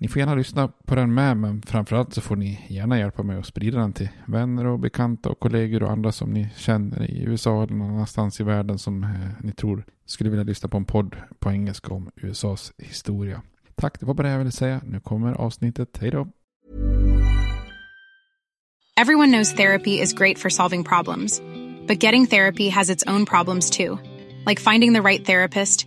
Ni får gärna lyssna på den med, men framförallt så får ni gärna hjälpa mig att sprida den till vänner och bekanta och kollegor och andra som ni känner i USA eller någon annanstans i världen som eh, ni tror skulle vilja lyssna på en podd på engelska om USAs historia. Tack, det var bara det jag ville säga. Nu kommer avsnittet. Hej då! Everyone knows therapy is great for solving problems, but getting therapy has its own problems too, like finding the right therapist,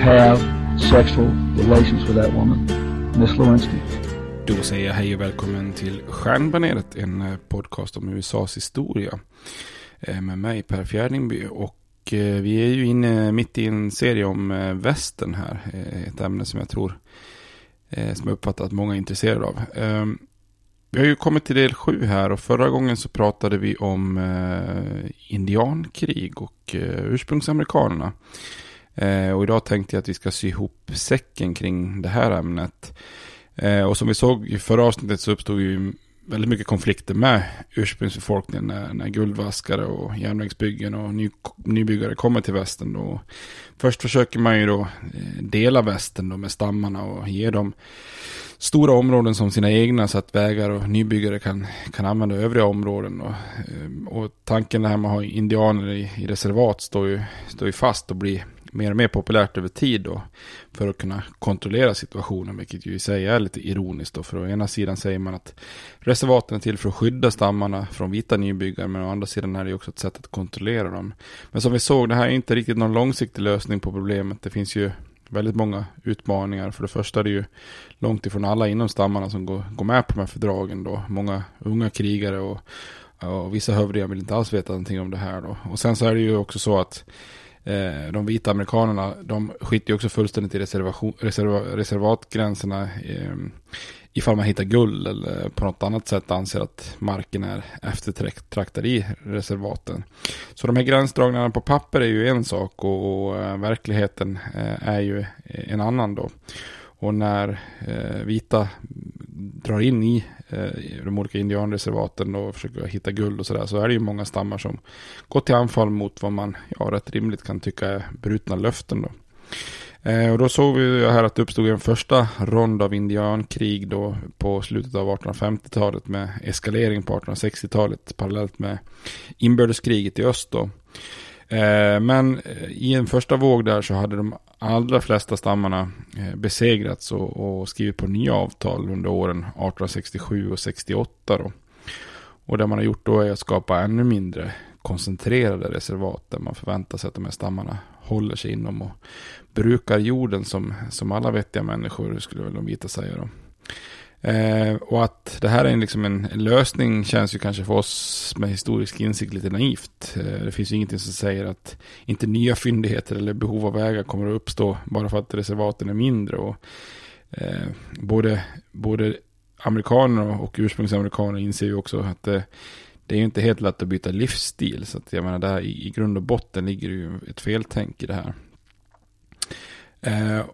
have sexual relations with that woman, Miss Lewinsky. Då säger jag hej och välkommen till Stjärnbaneret, en eh, podcast om USAs historia. Eh, med mig Per Fjärdingby och eh, vi är ju inne mitt i en serie om västern här. Ett ämne som jag tror, som jag uppfattar att många är intresserade av. Ehm, vi har ju kommit till del sju här och förra gången så pratade vi om indiankrig och ursprungsamerikanerna. Eh, och idag tänkte jag att vi ska sy ihop säcken kring det här ämnet. Eh, och som vi såg i förra avsnittet så uppstod ju väldigt mycket konflikter med ursprungsbefolkningen när, när guldvaskare och järnvägsbyggen och ny, nybyggare kommer till västern. Då. Först försöker man ju då eh, dela västern då med stammarna och ge dem stora områden som sina egna så att vägar och nybyggare kan, kan använda övriga områden. Och, eh, och tanken det här med att ha indianer i, i reservat står ju, står ju fast och blir mer och mer populärt över tid då. För att kunna kontrollera situationen, vilket ju i sig är lite ironiskt då. För å ena sidan säger man att reservaten är till för att skydda stammarna från vita nybyggare, men å andra sidan är det ju också ett sätt att kontrollera dem. Men som vi såg, det här är inte riktigt någon långsiktig lösning på problemet. Det finns ju väldigt många utmaningar. För det första är det ju långt ifrån alla inom stammarna som går, går med på de här fördragen då. Många unga krigare och, och vissa hövdingar vill inte alls veta någonting om det här då. Och sen så är det ju också så att Eh, de vita amerikanerna, de skiter ju också fullständigt i reserva, reservatgränserna eh, ifall man hittar guld eller på något annat sätt anser att marken är eftertraktad i reservaten. Så de här gränsdragningarna på papper är ju en sak och, och eh, verkligheten eh, är ju en annan då. Och när eh, vita drar in i eh, de olika indianreservaten och försöker hitta guld och sådär så är det ju många stammar som går till anfall mot vad man ja, rätt rimligt kan tycka är brutna löften då. Eh, och då såg vi här att det uppstod en första rond av indiankrig då på slutet av 1850-talet med eskalering på 1860-talet parallellt med inbördeskriget i öst då. Eh, men eh, i en första våg där så hade de allra flesta stammarna eh, besegrats och, skrivit på nya avtal under åren 1867 och 68 då. Och det man har gjort då är att skapa ännu mindre koncentrerade reservat där man förväntar sig att de här stammarna håller sig inom och brukar jorden som, som alla vettiga människor skulle väl de vita säga då. Eh, och att det här är en, liksom en, en, lösning känns ju kanske för oss med historisk insikt lite naivt. Eh, det finns ju ingenting som säger att inte nya fyndigheter eller behov av vägar kommer att uppstå bara för att reservaten är mindre. Och, eh, både, både amerikaner och ursprungsamerikaner inser ju också att det, det är ju inte helt lätt att byta livsstil. Så att jag menar, där i, i grund och botten ligger det ju ett feltänk i det här. Eh,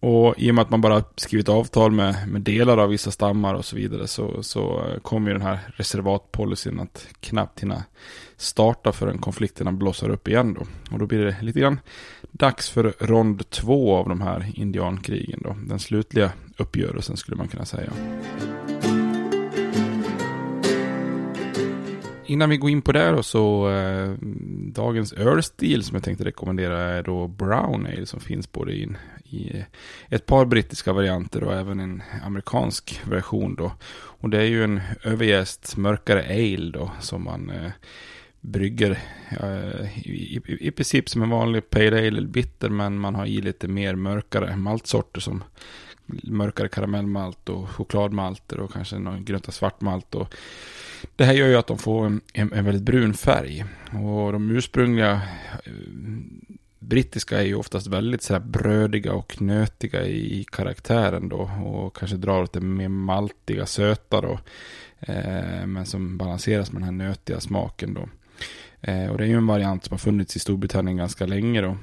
och i och med att man bara skrivit avtal med, med delar av vissa stammar och så vidare så, så eh, kommer ju den här reservatpolicyn att knappt hinna starta förrän konflikterna blossar upp igen då. Och då blir det lite grann dags för rond två av de här indiankrigen då. Den slutliga uppgörelsen skulle man kunna säga. Innan vi går in på det då så eh, dagens ölstil som jag tänkte rekommendera är då Brown Ale som finns både i, i ett par brittiska varianter och även en amerikansk version då. Och det är ju en överjäst mörkare ale då som man eh, brygger eh, i, i, i, princip som en vanlig pale ale eller bitter men man har i lite mer mörkare maltsorter som mörkare karamellmalt och chokladmalter och kanske någon grönta svartmalt och det här gör ju att de får en, en väldigt brun färg. Och de ursprungliga eh, brittiska är ju oftast väldigt sådär brödiga och nötiga i karaktären då. Och kanske drar åt det mer maltiga, söta då. Eh, men som balanseras med den här nötiga smaken då. Eh, och det är ju en variant som har funnits i Storbritannien ganska länge då.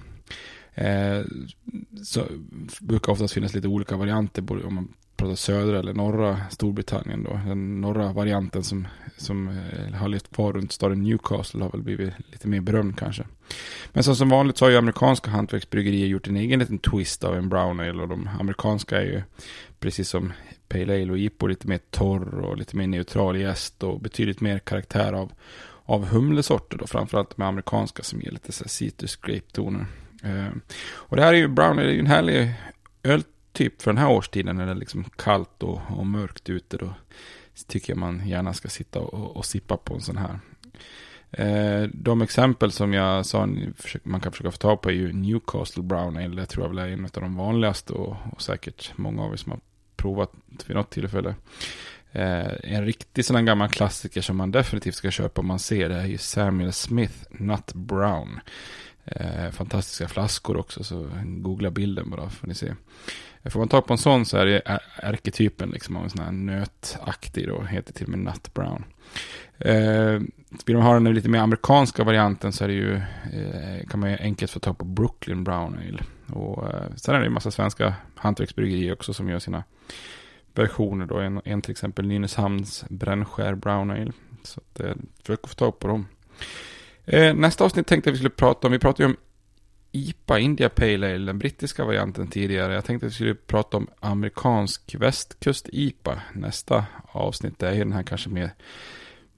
Eh, så brukar oftast finnas lite olika varianter, både om man pratar södra eller norra Storbritannien då. Den norra varianten som, som eh, har levt kvar runt staden Newcastle har väl blivit lite mer berömd kanske. Men som, som vanligt så har ju amerikanska hantverksbryggerier gjort en egen liten twist av en brown ale och de amerikanska är ju precis som Pale Ale och jippo lite mer torr och lite mer neutral gäst och betydligt mer karaktär av, av humlesorter då, framförallt med amerikanska som ger lite så citrus grape-toner. Eh, och det här är ju brown ale, det är ju en härlig öl typ för den här årstiden när det är liksom kallt och, och mörkt ute då tycker jag man gärna ska sitta och, och sippa på en sån här. Eh, de exempel som jag sa man kan försöka få tag på är ju Newcastle Brown Ale. Det tror jag väl är en av de vanligaste och, och säkert många av er som har provat vid något tillfälle. Eh, en riktig sån här gammal klassiker som man definitivt ska köpa om man ser det är ju Samuel Smith Nut Brown. Eh, fantastiska flaskor också, så googla bilden bara får ni se. Får man tag på en sån så är det ärketypen liksom av en sån här nötaktig då, heter till och med Nut Brown. Eh, vill man ha den lite mer amerikanska varianten så är det ju, eh, kan man ju enkelt få tag på Brooklyn Brown Ale. Och eh, sen är det ju massa svenska hantverksbryggerier också som gör sina versioner då. En, en till exempel Nynäshamns Brännskär Brown Ale. Så att, eh, försök få tag på dem. Eh, nästa avsnitt tänkte jag vi skulle prata om, vi pratade ju om IPA, India Pale Ale, den brittiska varianten tidigare. Jag tänkte att vi skulle prata om amerikansk västkust-IPA. Nästa avsnitt är ju den här kanske mer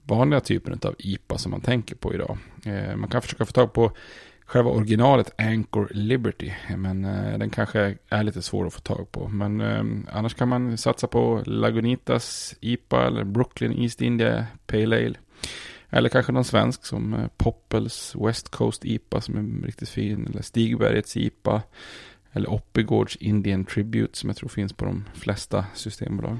vanliga typen av IPA som man tänker på idag. Eh, man kan försöka få tag på själva originalet Anchor Liberty. Men eh, den kanske är lite svår att få tag på. Men eh, annars kan man satsa på Lagunitas IPA eller Brooklyn East India Pale Ale. Eller kanske någon svensk som eh, Poppels West Coast IPA som är riktigt fin. Eller Stigbergets IPA. Eller Oppigårds Indian Tribute som jag tror finns på de flesta systembolag.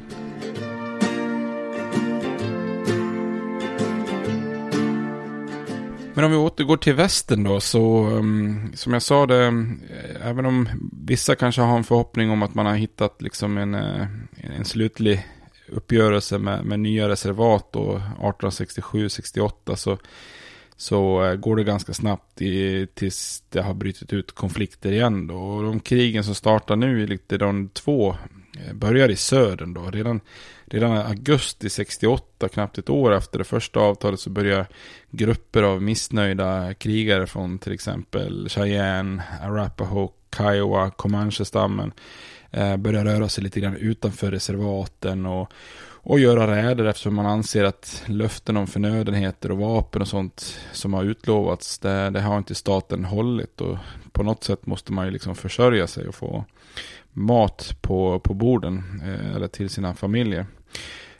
Men om vi återgår till västen då så um, som jag sa det, eh, även om vissa kanske har en förhoppning om att man har hittat liksom en, eh, en slutlig uppgörelse med, med nya reservat då 1867-68 så, så eh, går det ganska snabbt i, tills det har brutit ut konflikter igen då. Och de krigen som startar nu i lite de två Eh, börjar i södern då. Redan, redan augusti 68, knappt ett år efter det första avtalet, så börjar grupper av missnöjda krigare från till exempel Cheyenne, Arapaho, Kiowa, Comanche-stammen eh, börja röra sig lite grann utanför reservaten och, och göra räder eftersom man anser att löften om förnödenheter och vapen och sånt som har utlovats, det, det har inte staten hållit och på något sätt måste man ju liksom försörja sig och få mat på, på borden eh, eller till sina familjer.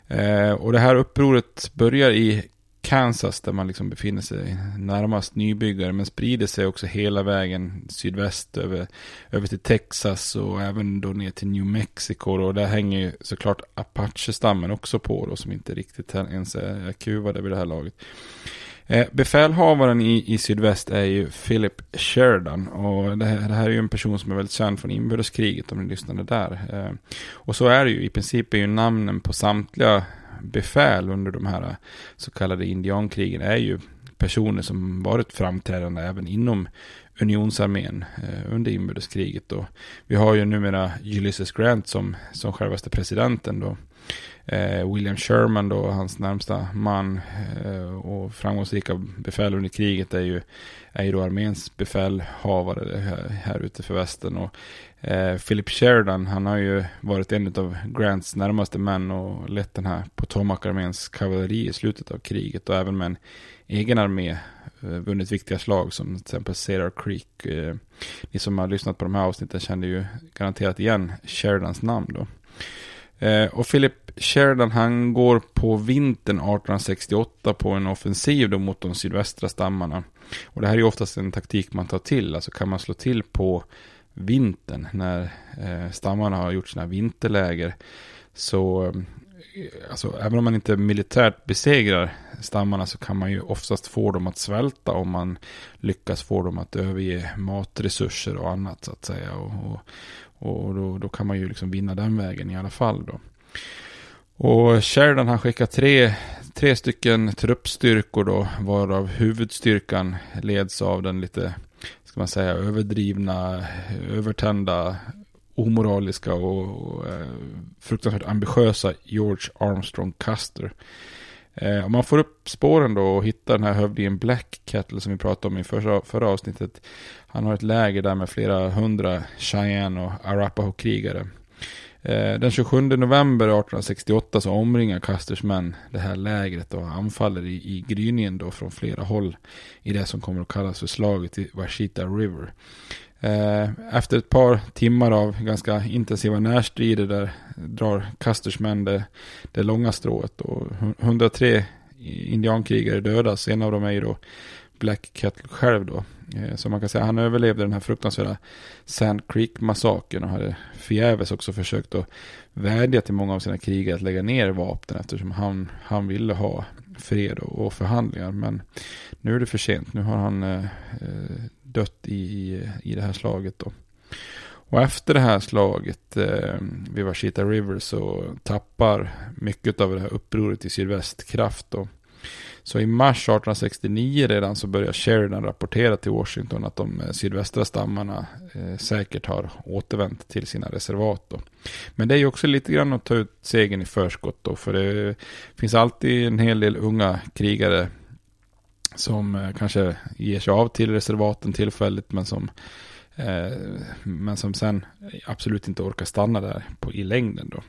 Eh, och det här upproret börjar i Kansas där man liksom befinner sig närmast nybyggare men sprider sig också hela vägen sydväst över, över till Texas och även då ner till New Mexico och där hänger ju såklart Apache-stammen också på då som inte riktigt ens är kuvade vid det här laget. Eh, befälhavaren i, i sydväst är ju Philip Sheridan. Och det här, det här, är ju en person som är väldigt känd från inbördeskriget om ni lyssnade där. Eh, och så är det ju. I princip är ju namnen på samtliga befäl under de här så kallade indiankrigen är ju personer som varit framträdande även inom unionsarmén eh, under inbördeskriget. Och vi har ju numera Ulysses Grant som, som självaste presidenten då. Eh, William Sherman då, hans närmsta man eh, och framgångsrika befäl under kriget är ju, är ju då arméns befälhavare här, här ute för västern. Och eh, Philip Sheridan, han har ju varit en av Grants närmaste män och lett den här Potomac-arméns kavalleri i slutet av kriget och även med en egen armé eh, vunnit viktiga slag som till exempel Cedar Creek. Eh, ni som har lyssnat på de här avsnitten känner ju garanterat igen Sheridans namn då. Eh, och Philip Sheridan han går på vintern 1868 på en offensiv då mot de sydvästra stammarna. Och det här är ju oftast en taktik man tar till. Alltså kan man slå till på vintern när eh, stammarna har gjort sina vinterläger. Så eh, alltså, även om man inte militärt besegrar stammarna så kan man ju oftast få dem att svälta om man lyckas få dem att överge matresurser och annat så att säga. Och, och, och då, då kan man ju liksom vinna den vägen i alla fall då. Och Sheridan han skickar tre, tre stycken truppstyrkor då, varav huvudstyrkan leds av den lite, ska man säga, överdrivna, övertända, omoraliska och, och eh, fruktansvärt ambitiösa George Armstrong Custer. Eh, om man får upp spåren då och hittar den här hövdingen Black Kettle som vi pratade om i förra, förra avsnittet. Han har ett läger där med flera hundra Cheyenne och Arapaho-krigare. Eh, den 27 november 1868 så omringar Custers män det här lägret och anfaller i, i gryningen då från flera håll i det som kommer att kallas för slaget i Washita River. Eh, efter ett par timmar av ganska intensiva närstrider där drar Custers män det, det långa strået och 103 indiankrigare dödas. En av dem är ju då Black Kettle själv då. Eh, så man kan säga han överlevde den här fruktansvärda Sand Creek-massakern och hade förgäves också försökt att vädja till många av sina krigare att lägga ner vapnen eftersom han, han ville ha fred och, och förhandlingar. Men nu är det för sent. Nu har han eh, eh dött i, i, i det här slaget då. Och efter det här slaget eh, vid Washita River så tappar mycket av det här upproret i sydväst kraft. Då. Så i mars 1869 redan så börjar Sheridan rapportera till Washington att de eh, sydvästra stammarna eh, säkert har återvänt till sina reservat. Då. Men det är ju också lite grann att ta ut segern i förskott då, för det finns alltid en hel del unga krigare som eh, kanske ger sig av till reservaten tillfälligt men som eh, men som sen absolut inte orkar stanna där på, i längden då.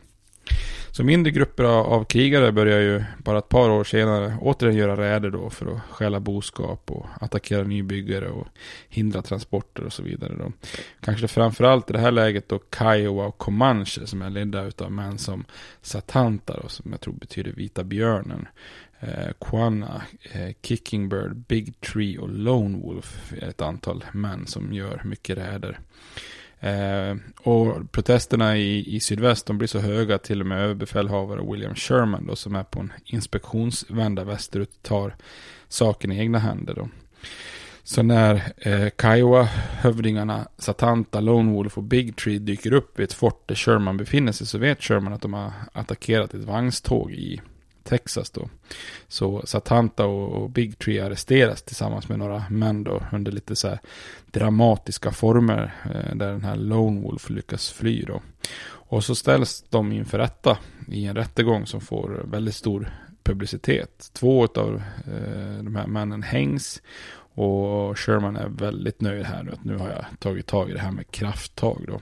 Så mindre grupper av, krigare börjar ju bara ett par år senare återigen göra räder då för att stjäla boskap och attackera nybyggare och hindra transporter och så vidare då. Kanske framförallt i det här läget då Kiowa och Comanche som är ledda av män som Satanta då, som jag tror betyder vita björnen. Eh, Quanna, eh, Kickingbird, Big Tree och Lone Wolf är ett antal män som gör mycket räder. Eh, och protesterna i, i sydväst de blir så höga att till och med överbefälhavare William Sherman då, som är på en inspektionsvända västerut tar saken i egna händer. Då. Så när eh, Kiowa-hövdingarna Satanta, Lone Wolf och Big Tree dyker upp vid ett fort där Sherman befinner sig så vet Sherman att de har attackerat ett vagnståg i Texas då. Så Satanta och, och Big Tree arresteras tillsammans med några män då under lite så här dramatiska former eh, där den här Lone Wolf lyckas fly då. Och så ställs de inför rätta i en rättegång som får väldigt stor publicitet. Två av eh, de här männen hängs och Sherman är väldigt nöjd här nu att nu har jag tagit tag i det här med krafttag då.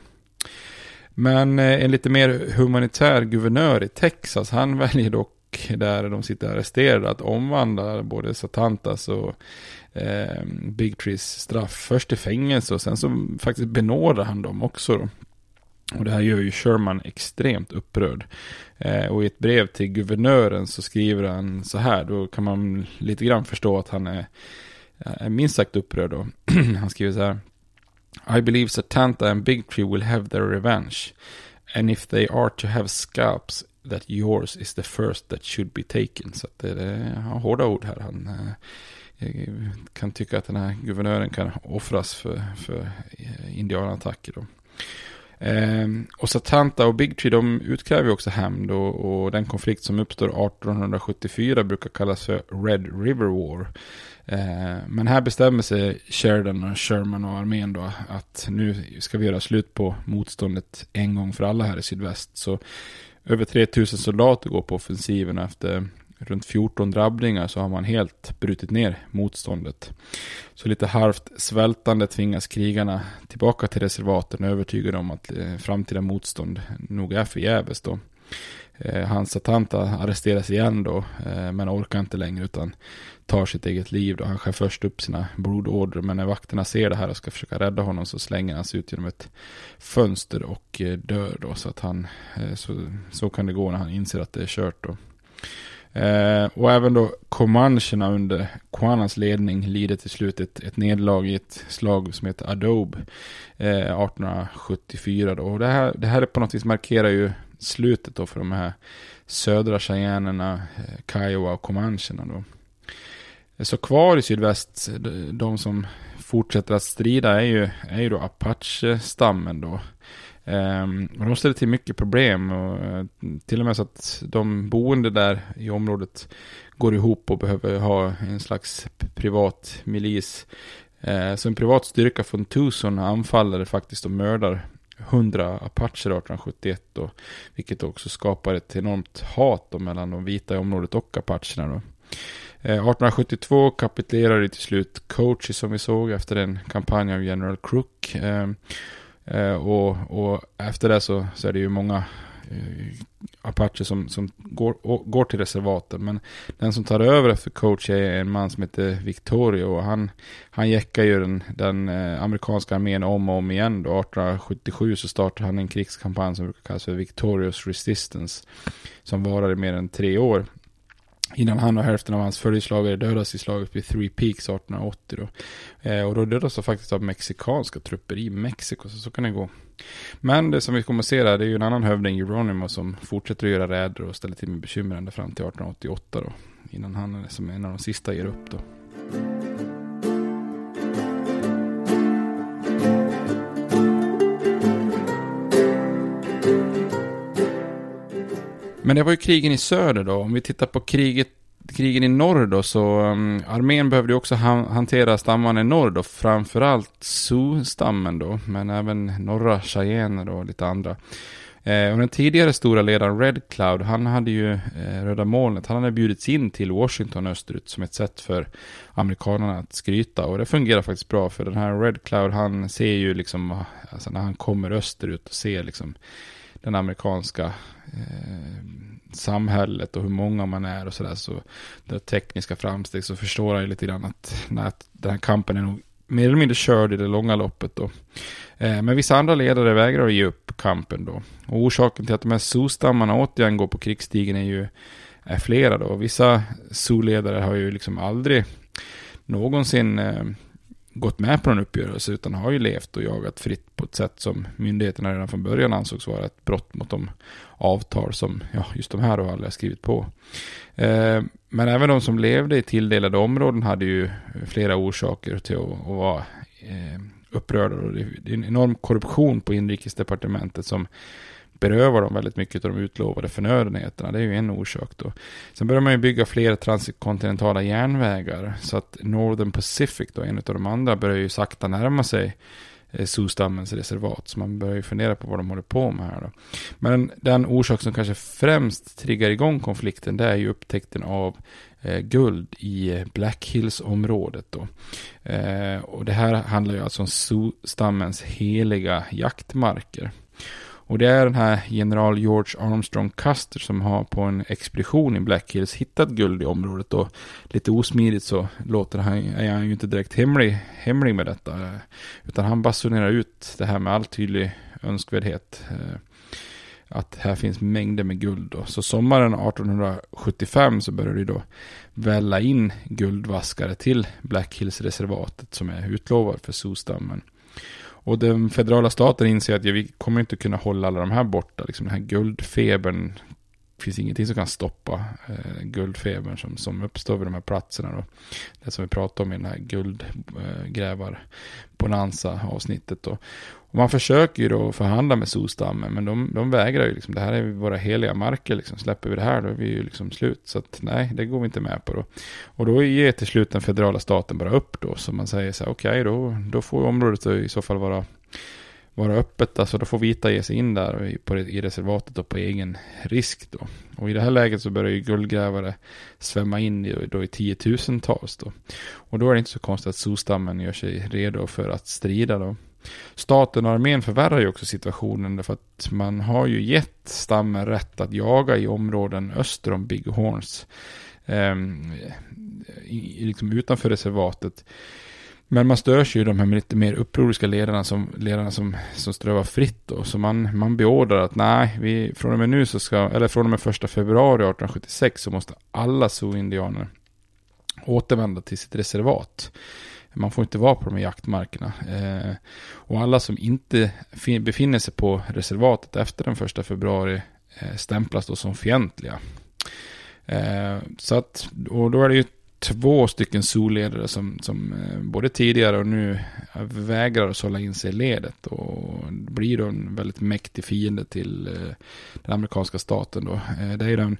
Men eh, en lite mer humanitär guvernör i Texas, han väljer dock där de sitter arresterade att omvandla både Satantas och eh, Big Trees straff först till fängelse och sen så faktiskt benådar han dem också. Då. Och det här gör ju Sherman extremt upprörd. Eh, och i ett brev till guvernören så skriver han så här, då kan man lite grann förstå att han är, är minst sagt upprörd då. han skriver så här. I believe Satanta and Big Tree will have their revenge. And if they are to have scalps, that yours is the first that should be taken. Så att det är har hårda ord här. Han eh, eh, kan tycka att den här guvernören kan offras för, för eh, indianattacker då. Eh, och Satanta och Big Tree de utkräver också hämnd och, och, den konflikt som uppstår 1874 brukar kallas för Red River War. Ehm, men här bestämmer sig Sheridan och Sherman och armén då att nu ska vi göra slut på motståndet en gång för alla här i sydväst. Så över 3000 soldater går på offensiven och efter runt 14 drabbningar så har man helt brutit ner motståndet. Så lite halvt svältande tvingas krigarna tillbaka till reservaten övertygade om att eh, framtida motstånd nog är förgäves då. Eh, hans satanta arresteras igen då, eh, men orkar inte längre utan tar sitt eget liv. Då. Han skär först upp sina blodådror, men när vakterna ser det här och ska försöka rädda honom så slänger han sig ut genom ett fönster och eh, dör då. Så, att han, eh, så, så kan det gå när han inser att det är kört då. Eh, och även då Comancherna under Quanas ledning lider till slut ett, ett nederlag i ett slag som heter Adobe eh, 1874. Då. Och det här, det här på något vis markerar ju slutet då för de här södra cheyennerna, eh, Kiowa och Comancherna då. Så kvar i sydväst, de som fortsätter att strida är ju, är ju då Apache-stammen då. Ehm, och de ställer till mycket problem och eh, till och med så att de boende där i området går ihop och behöver ha en slags privat milis. Eh, så en privat styrka från Tucson anfaller faktiskt och mördar 100 apacher 1871 då, vilket också skapar ett enormt hat då, mellan de vita i området och apacherna då. Eh, 1872 kapitulerade till slut Coachy som vi såg efter en kampanj av General Crook. Ehm, eh, och, och efter det så, så är det ju många eh, Apache som, som går, går till reservaten. Men den som tar över efter coach är en man som heter Victorio. Och han, han jäckar ju den, den eh, amerikanska armén om och om igen. Då. 1877 så startar han en krigskampanj som brukar kallas för Victorious Resistance. Som varade i mer än tre år. Innan han och hälften av hans följeslagare dödas i slaget vid Three Peaks 1880 då. Eh, och då dödas de faktiskt av mexikanska trupper i Mexiko, så så kan det gå. Men det som vi kommer att se där, det är ju en annan hövding, Geronimo, som fortsätter att göra räder och ställer till med bekymmer ända fram till 1888 då. Innan han som en av de sista ger upp då. Men det var ju krigen i söder då. Om vi tittar på kriget, krigen i norr då så um, armén behövde ju också han, hantera stammarna i norr då. Framförallt Sioux-stammen då. Men även norra Cheyenne och lite andra. Eh, och den tidigare stora ledaren Red Cloud, han hade ju eh, Röda molnet, han hade bjudits in till Washington österut som ett sätt för amerikanerna att skryta. Och det fungerar faktiskt bra för den här Red Cloud, han ser ju liksom, alltså när han kommer österut och ser liksom den amerikanska eh, samhället och hur många man är och sådär. Så det tekniska framsteg så förstår han ju lite grann att, att den här kampen är nog mer eller mindre körd i det långa loppet då. Eh, men vissa andra ledare vägrar att ge upp kampen då. Och orsaken till att de här zoo-stammarna återigen går på krigsstigen är ju är flera då. Vissa zoo-ledare har ju liksom aldrig någonsin eh, gått med på en uppgörelse utan har ju levt och jagat fritt på ett sätt som myndigheterna redan från början ansågs vara ett brott mot de avtal som ja, just de här då aldrig har skrivit på. Eh, men även de som levde i tilldelade områden hade ju flera orsaker till att, att vara eh, upprörda. Och det är en enorm korruption på inrikesdepartementet som berövar dem väldigt mycket av de utlovade förnödenheterna. Det är ju en orsak då. Sen börjar man ju bygga fler transkontinentala järnvägar. Så att Northern Pacific då, en av de andra, börjar ju sakta närma sig eh, Sostammens reservat. Så man börjar ju fundera på vad de håller på med här då. Men den orsak som kanske främst triggar igång konflikten det är ju upptäckten av eh, guld i Black Hills-området då. Eh, och det här handlar ju alltså om Sostammens heliga jaktmarker. Och det är den här general George Armstrong Custer som har på en expedition i Black Hills hittat guld i området. Och lite osmidigt så låter han, är han ju inte direkt hemlig, hemlig med detta. Utan han basunerar ut det här med all tydlig önskvärdhet. Eh, att här finns mängder med guld. Då. Så sommaren 1875 så började det då välla in guldvaskare till Black Hills-reservatet som är utlovad för Sioux-stammen. Och den federala staten inser att ja, vi kommer inte kunna hålla alla de här borta. Liksom den här guldfebern. Det finns ingenting som kan stoppa eh, guldfebern som, som uppstår vid de här platserna. Då. Det som vi pratade om i den här guldgrävar-bonanza-avsnittet. Då. Och man försöker ju då förhandla med Sostammen, men de, de vägrar ju liksom. Det här är våra heliga marker liksom. Släpper vi det här då är vi ju liksom slut. Så att nej, det går vi inte med på då. Och då ger till slut den federala staten bara upp då. Så man säger så här, okej okay, då, då får området i så fall vara, vara öppet. Alltså då får vita ge sig in där i, på, i reservatet och på egen risk då. Och i det här läget så börjar ju guldgrävare svämma in i, då i tiotusentals då. Och då är det inte så konstigt att Solstammen gör sig redo för att strida då. Staten och armén förvärrar ju också situationen därför att man har ju gett stammen rätt att jaga i områden öster om Big Horns. Eh, i, liksom utanför reservatet. Men man störs ju de här lite mer upproriska ledarna som, ledarna som, som strövar fritt då. Så man, man beordrar att nej, vi, från och med nu så ska, eller från och med första februari 1876 så måste alla zoo-indianer återvända till sitt reservat. Man får inte vara på de här jaktmarkerna. Eh, och alla som inte befinner sig på reservatet efter den första februari eh, stämplas då som fientliga. Eh, så att, och då är det ju två stycken solledare som, som eh, både tidigare och nu vägrar att sålla in sig i ledet och blir då en väldigt mäktig fiende till eh, den amerikanska staten då. Eh, det är den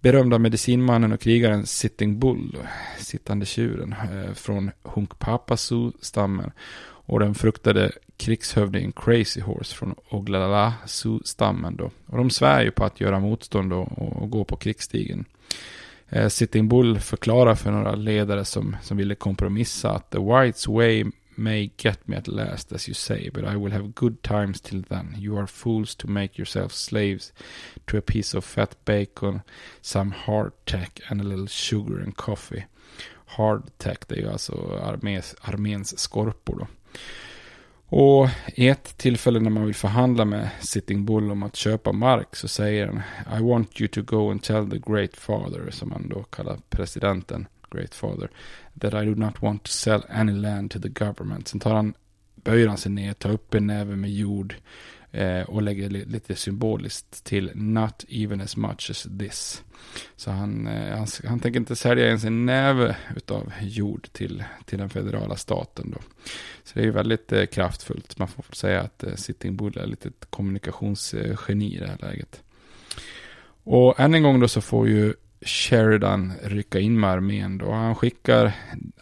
berömda medicinmannen och krigaren Sitting Bull, sittande tjuren, eh, från Hunkpapasu-stammen. Och den fruktade krigshövdingen Crazy Horse från Oglala-Su-stammen. Och de svär ju på att göra motstånd och, och gå på krigsstigen. Eh, Sitting Bull förklarar för några ledare som, som ville kompromissa att the whites way may get me at last, as you say, but I will have good times till then. You are fools to make yourselves slaves to a piece of fat bacon, some hardtack and a little sugar and coffee. Hardtack, det är ju alltså armés, arméns skorpor då. Och i ett tillfälle när man vill förhandla med Sitting Bull om att köpa mark så säger han I want you to go and tell the great father, som han då kallar presidenten, great father, that I do not want to sell any land to the government. Sen tar han, böjer han sig ner, tar upp en näve med jord eh, och lägger lite symboliskt till not even as much as this. Så han, eh, han, han tänker inte sälja ens en näve utav jord till, till den federala staten då. Så det är ju väldigt eh, kraftfullt. Man får säga att eh, Sitting Bull är lite ett kommunikationsgeni i det här läget. Och än en gång då så får ju Sheridan rycka in med armén då. Han skickar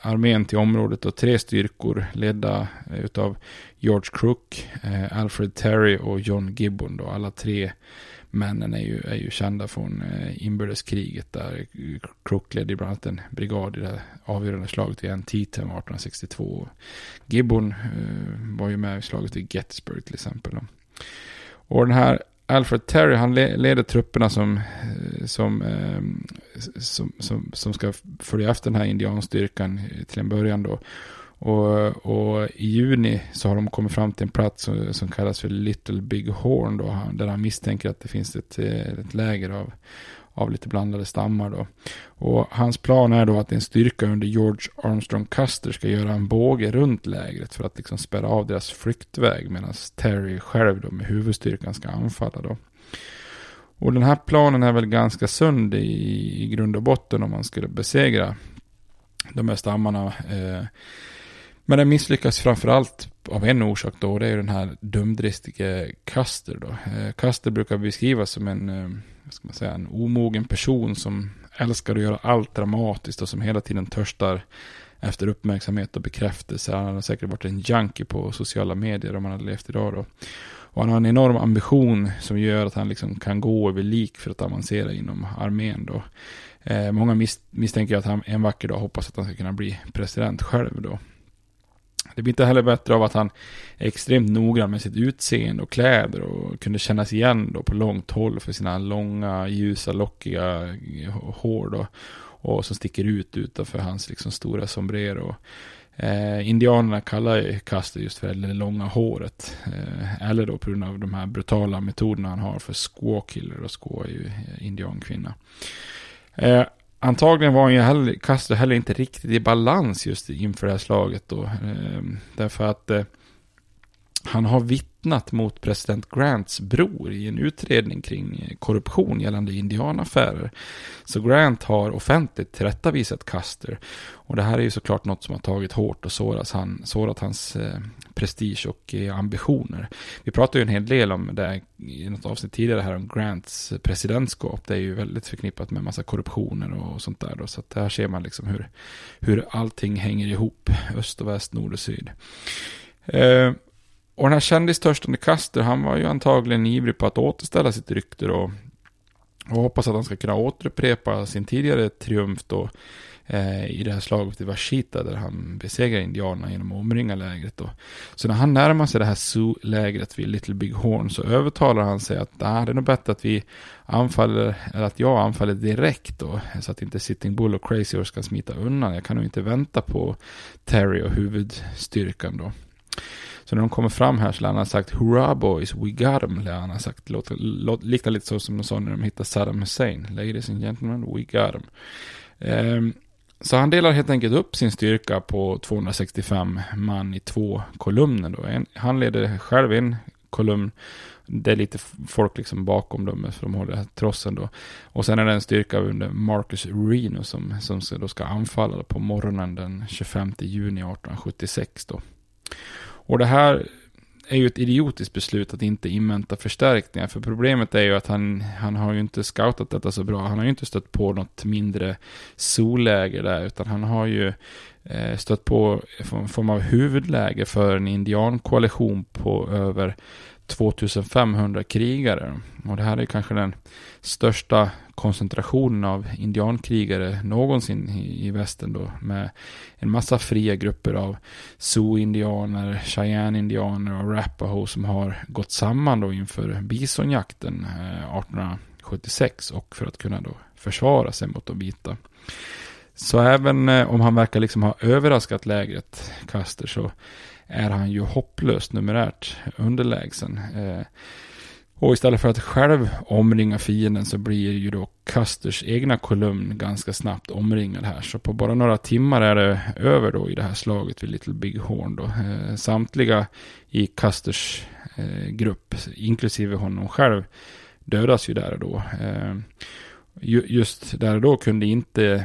armén till området och tre styrkor ledda eh, utav George Crook, eh, Alfred Terry och John Gibbon då. Alla tre männen är ju, är ju kända från eh, inbördeskriget där Crook ledde bland annat en brigad i det avgörande slaget vid Antietam 1862. Gibbon var ju med i slaget vid Gettysburg till exempel. Och den här Alfred Terry, han leder trupperna som, som, ehm, som, som, som ska följa efter den här indianstyrkan till en början då. Och, och, i juni så har de kommit fram till en plats som, som kallas för Little Big Horn då, där han misstänker att det finns ett, ett läger av, av lite blandade stammar då. Och hans plan är då att en styrka under George Armstrong Custer ska göra en båge runt lägret för att liksom spärra av deras flyktväg medan Terry själv då med huvudstyrkan ska anfalla då. Och den här planen är väl ganska sund i, i grund och botten om man skulle besegra de här stammarna. Eh, men den misslyckas framförallt av en orsak då, och det är den här dumdristige Custer då. Eh, Custer brukar beskrivas som en, eh, vad ska man säga, en omogen person som älskar att göra allt dramatiskt och som hela tiden törstar efter uppmärksamhet och bekräftelse. Han har säkert varit en junkie på sociala medier om han hade levt idag då. Och han har en enorm ambition som gör att han liksom kan gå över lik för att avancera inom armén då. Eh, många mis misstänker att han en vacker dag hoppas att han ska kunna bli president själv då. Det blir inte heller bättre av att han är extremt noggrann med sitt utseende och kläder och kunde kännas igen då på långt håll för sina långa, ljusa, lockiga hår då. Och som sticker ut utanför hans liksom stora sombrero. Eh, indianerna kallar ju Custer just för det långa håret. Eh, eller då på grund av de här brutala metoderna han har för squaw killer och squaw är ju eh, indiankvinna. Eh, antagligen var han ju heller, Castro heller inte riktigt i balans just inför det här slaget då. Ehm, därför att eh, han har vittnat mot president Grants bror i en utredning kring korruption gällande indianaffärer. Så Grant har offentligt tillrättavisat Custer. Och det här är ju såklart något som har tagit hårt och sårat, han, sårat hans eh, prestige och eh, ambitioner. Vi pratade ju en hel del om det i något avsnitt tidigare här om Grants presidentskap. Det är ju väldigt förknippat med massa korruptioner och sånt där. Då. Så att här ser man liksom hur, hur allting hänger ihop. Öst och väst, nord och syd. Eh, och den här kändistörstande Custer, han var ju antagligen ivrig på att återställa sitt rykte då. Och hoppas att han ska kunna återupprepa sin tidigare triumf då. Eh, I det här slaget i Vashita där han besegrar indianerna genom att omringa lägret då. Så när han närmar sig det här Sioux-lägret vid Little Big Horn så övertalar han sig att ah, det är nog bättre att vi anfaller, eller att jag anfaller direkt då. Så att inte Sitting Bull och Crazy Horse kan smita undan. Jag kan nog inte vänta på Terry och huvudstyrkan då. Så när de kommer fram här så lär han ha sagt Hurra boys, we got them, lär han ha sagt. Låter, låt, liknar lite så som de sa när de hittade Saddam Hussein. Ladies and gentlemen, we got them. Um, ehm, så han delar helt enkelt upp sin styrka på 265 man i två kolumner. Då. En, han leder själv en kolumn. Det är lite folk liksom bakom dem, för de håller trossen då. Och sen är det en styrka under Marcus Reno som, som då ska anfalla på morgonen den 25 juni 1876 då. Och det här är ju ett idiotiskt beslut att inte invänta förstärkningar. För problemet är ju att han, han har ju inte scoutat detta så bra. Han har ju inte stött på något mindre solläger där. Utan han har ju eh, stött på en form av huvudläge för en indiankoalition på över 2500 krigare. Och det här är kanske den största koncentrationen av indiankrigare någonsin i, i västern då. Med en massa fria grupper av Sioux-indianer, Cheyenne-indianer och Arapaho som har gått samman då inför bisonjakten eh, 1876 och för att kunna då försvara sig mot de vita. Så även eh, om han verkar liksom ha överraskat lägret, Custer, så är han ju hopplöst numerärt underlägsen. Eh, och istället för att själv omringa fienden så blir ju då Custers egna kolumn ganska snabbt omringad här. Så på bara några timmar är det över då i det här slaget vid Little Big Horn då. Eh, samtliga i Custers eh, grupp, inklusive honom själv, dödas ju där och då. Eh, just där och då kunde inte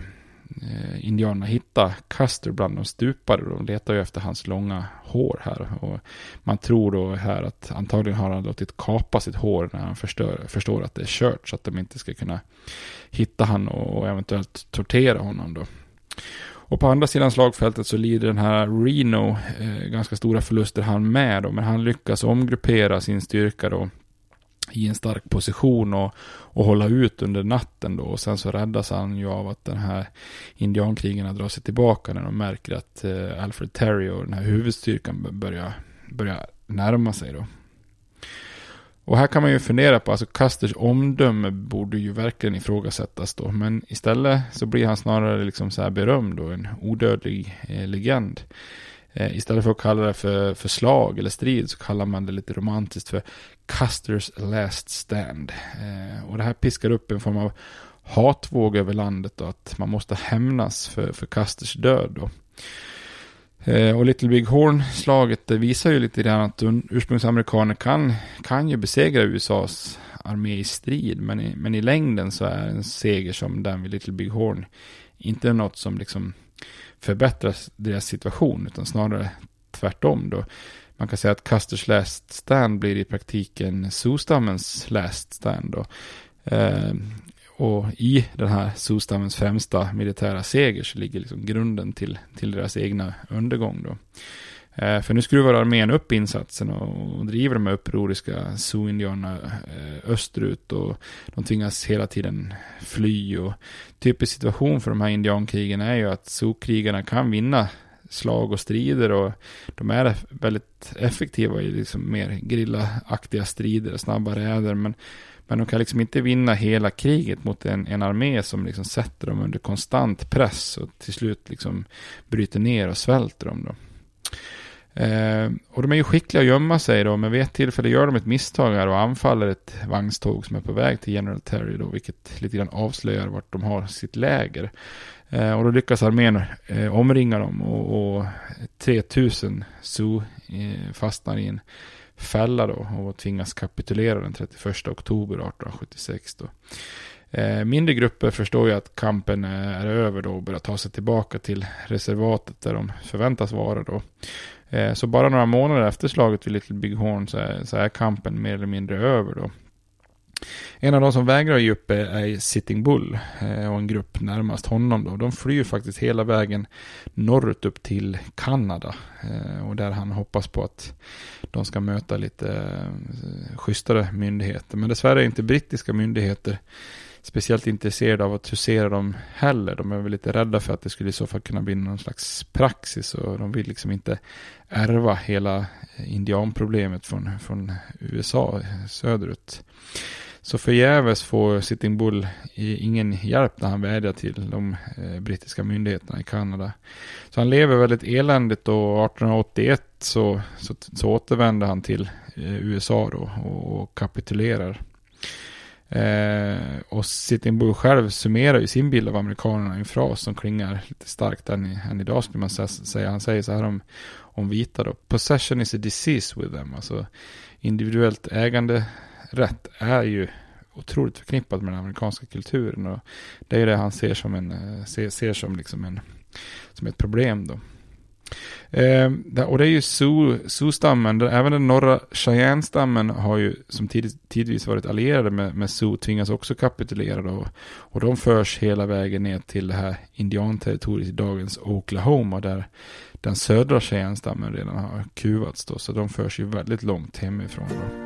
eh, indianerna hitta Custer bland de stupade. De letar ju efter hans långa hår här. Och man tror då här att antagligen har han låtit kapa sitt hår när han förstör, förstår att det är kört. Så att de inte ska kunna hitta han och eventuellt tortera honom då. Och på andra sidan slagfältet så lider den här Reno eh, ganska stora förluster han med då. Men han lyckas omgruppera sin styrka då i en stark position och, och hålla ut under natten då. Och sen så räddas han ju av att den här indiankrigarna drar sig tillbaka när de märker att eh, Alfred Terry och den här huvudstyrkan börjar, börjar närma sig då. Och här kan man ju fundera på, alltså Custers omdöme borde ju verkligen ifrågasättas då. Men istället så blir han snarare liksom så här berömd och en odödlig eh, legend. Eh, istället för att kalla det för, för slag eller strid så kallar man det lite romantiskt för Custers Last Stand. Eh, och det här piskar upp en form av hatvåg över landet och att man måste hämnas för, för Custers död. Då. Eh, och Little Big Horn-slaget visar ju lite grann att ursprungsamerikaner kan, kan ju besegra USAs armé i strid. Men i, men i längden så är en seger som den vid Little Big Horn inte något som liksom förbättrar deras situation, utan snarare tvärtom då. Man kan säga att Custers last stand blir i praktiken Sioux-stammens last stand då. Eh, och i den här Sioux-stammens främsta militära seger så ligger liksom grunden till, till deras egna undergång då. Eh, för nu skruvar armén upp insatsen och driver de här upproriska Sioux-indianerna eh, österut och de tvingas hela tiden fly. Och typisk situation för de här indiankrigen är ju att zoo-krigarna kan vinna slag och strider och de är väldigt effektiva i liksom mer grillaaktiga strider, och snabba räder. Men, men de kan liksom inte vinna hela kriget mot en, en armé som liksom sätter dem under konstant press och till slut liksom bryter ner och svälter dem. Då. Eh, och de är ju skickliga att gömma sig då, men vid ett tillfälle gör de ett misstag här och anfaller ett vagnståg som är på väg till General Terry då, vilket lite grann avslöjar vart de har sitt läger. Eh, och då lyckas armén eh, omringa dem och, och 3000 Sioux eh, fastnar i en fälla då och tvingas kapitulera den 31 oktober 1876 då. Eh, mindre grupper förstår ju att kampen eh, är över då och börjar ta sig tillbaka till reservatet där de förväntas vara då. Eh, så bara några månader efter slaget vid Little Big Horn så är, så är kampen mer eller mindre över då. En av de som vägrar ge upp är Sitting Bull eh, och en grupp närmast honom då. De flyr faktiskt hela vägen norrut upp till Kanada eh, och där han hoppas på att de ska möta lite eh, schysstare myndigheter. Men dessvärre är inte brittiska myndigheter speciellt intresserade av att husera dem heller. De är väl lite rädda för att det skulle i så fall kunna bli någon slags praxis och de vill liksom inte ärva hela eh, indianproblemet från, från USA söderut. Så förgäves får Sitting Bull ingen hjälp när han vädjar till de eh, brittiska myndigheterna i Kanada. Så han lever väldigt eländigt och 1881 så, så, så återvänder han till eh, USA då och, och kapitulerar. Eh, och Sitting Bull själv summerar ju sin bild av amerikanerna i en fras som klingar lite starkt än, än idag skulle man säga. Han säger så här om, om vita då. Possession is a disease with them. Alltså individuellt ägande rätt är ju otroligt förknippat med den amerikanska kulturen. Och det är ju det han ser som, en, eh, ser, ser som, liksom en, som ett problem då. Eh, och det är ju Sioux-stammen, även den norra Cheyenne-stammen har ju som tid, tidvis varit allierade med, med Sioux, tvingas också kapitulera då. Och de förs hela vägen ner till det här indianterritoriet i dagens Oklahoma, där den södra Cheyenne-stammen redan har kuvats då, så de förs ju väldigt långt hemifrån då.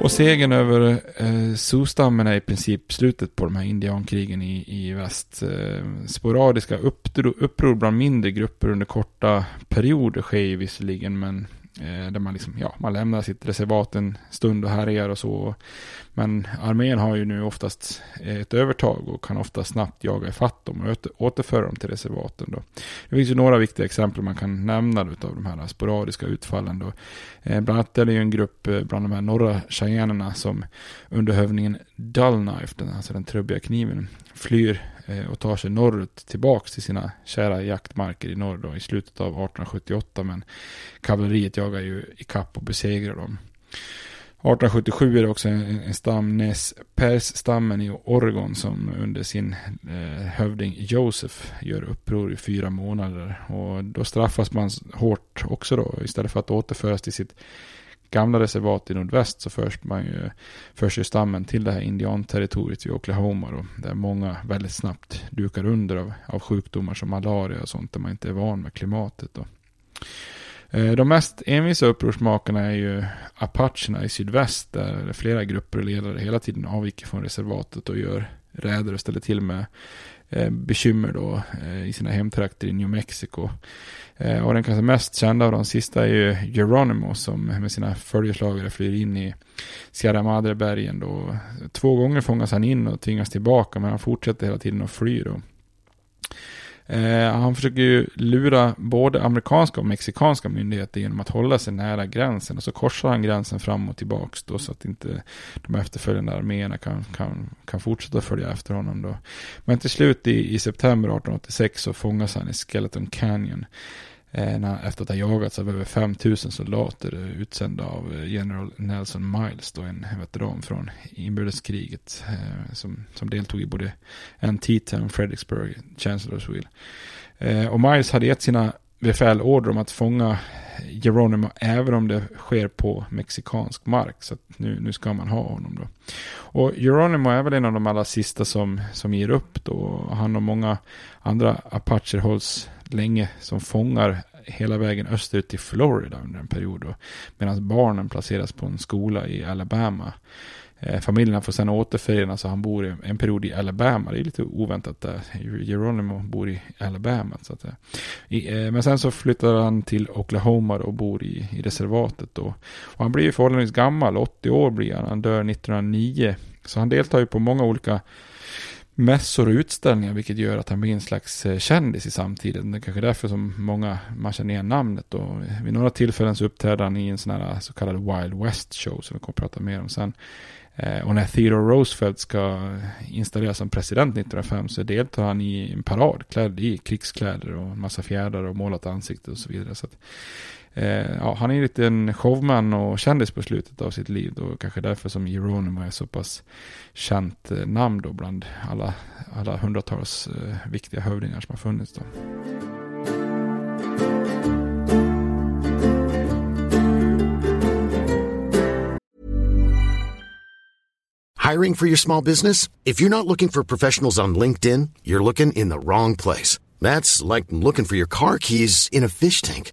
Och segern över eh, Sioux-stammen är i princip slutet på de här indiankrigen i, i väst. Eh, sporadiska uppror bland mindre grupper under korta perioder sker visserligen, men Eh, där man, liksom, ja, man lämnar sitt reservat en stund och härjar och så. Men armén har ju nu oftast eh, ett övertag och kan ofta snabbt jaga ifatt dem och återföra dem till reservaten. Då. Det finns ju några viktiga exempel man kan nämna av de här sporadiska utfallen. Då. Eh, bland annat är det ju en grupp eh, bland de här norra cheyennerna som under hövningen Dullknife, den, alltså den trubbiga kniven, flyr Eh, och tar sig norrut tillbaks till sina kära jaktmarker i norr då, i slutet av 1878. Men kavalleriet jagar ju ikapp och besegrar dem. 1877 är det också en, en stam, Nez Pers-stammen i Oregon som under sin eh, hövding Joseph gör uppror i fyra månader. Och då straffas man hårt också då. Istället för att återföras till sitt gamla reservat i nordväst så förs, man ju, förs ju stammen till det här indianterritoriet i Oklahoma då, där många väldigt snabbt dukar under av, av sjukdomar som malaria och sånt där man inte är van med klimatet. Då. Eh, de mest envisa upprorsmakarna är ju apacherna i sydväst där flera grupper och ledare hela tiden avviker från reservatet och gör räder och ställer till med eh, bekymmer då eh, i sina hemtrakter i New Mexico. Eh, och den kanske mest kända av de sista är ju Geronimo som med sina följeslagare flyr in i Sierra Madre-bergen då. Två gånger fångas han in och tvingas tillbaka men han fortsätter hela tiden att fly då. Eh, han försöker ju lura både amerikanska och mexikanska myndigheter genom att hålla sig nära gränsen. Och så korsar han gränsen fram och tillbaks då så att inte de efterföljande arméerna kan, kan, kan fortsätta följa efter honom då. Men till slut i, i september 1886 så fångas han i Skeleton Canyon. Eh, när, efter att ha jagats av över 5000 soldater eh, utsända av eh, general Nelson Miles, då en veteran från inbördeskriget eh, som, som deltog i både Antietam, Fredericksburg, Chancellorsville. Eh, och Miles hade gett sina befäl order om att fånga Geronimo även om det sker på mexikansk mark. Så nu, nu ska man ha honom då. Och Geronimo är väl en av de allra sista som, som ger upp då. Han och många andra apacher hålls länge som fångar hela vägen österut till Florida under en period. Då, medan barnen placeras på en skola i Alabama. Eh, familjerna får sedan återförenas och han bor i en period i Alabama. Det är lite oväntat där. Geronimo bor i Alabama. Så att, i, eh, men sen så flyttar han till Oklahoma och bor i, i reservatet då. Och han blir ju förhållandevis gammal, 80 år blir han. Han dör 1909. Så han deltar ju på många olika mässor och utställningar vilket gör att han blir en slags eh, kändis i samtiden. Det är kanske därför som många man känner igen namnet. Och vid några tillfällen så uppträder han i en sån här eh, så kallad Wild West show som vi kommer att prata mer om sen. Eh, och när Theodore Roosevelt ska installeras som president 1905 så deltar han i en parad klädd i krigskläder och en massa fjädrar och målat ansikte och så vidare. Så att, eh, ja, han är lite en showman och kändis på slutet av sitt liv Då kanske därför som Geronimo är så pass känt eh, namn då bland alla, alla hundratals eh, viktiga hövdingar som har funnits då. Hiring for your small business? If you're not looking for professionals on LinkedIn, you're looking in the wrong place. That's like looking for your car keys in a fish tank.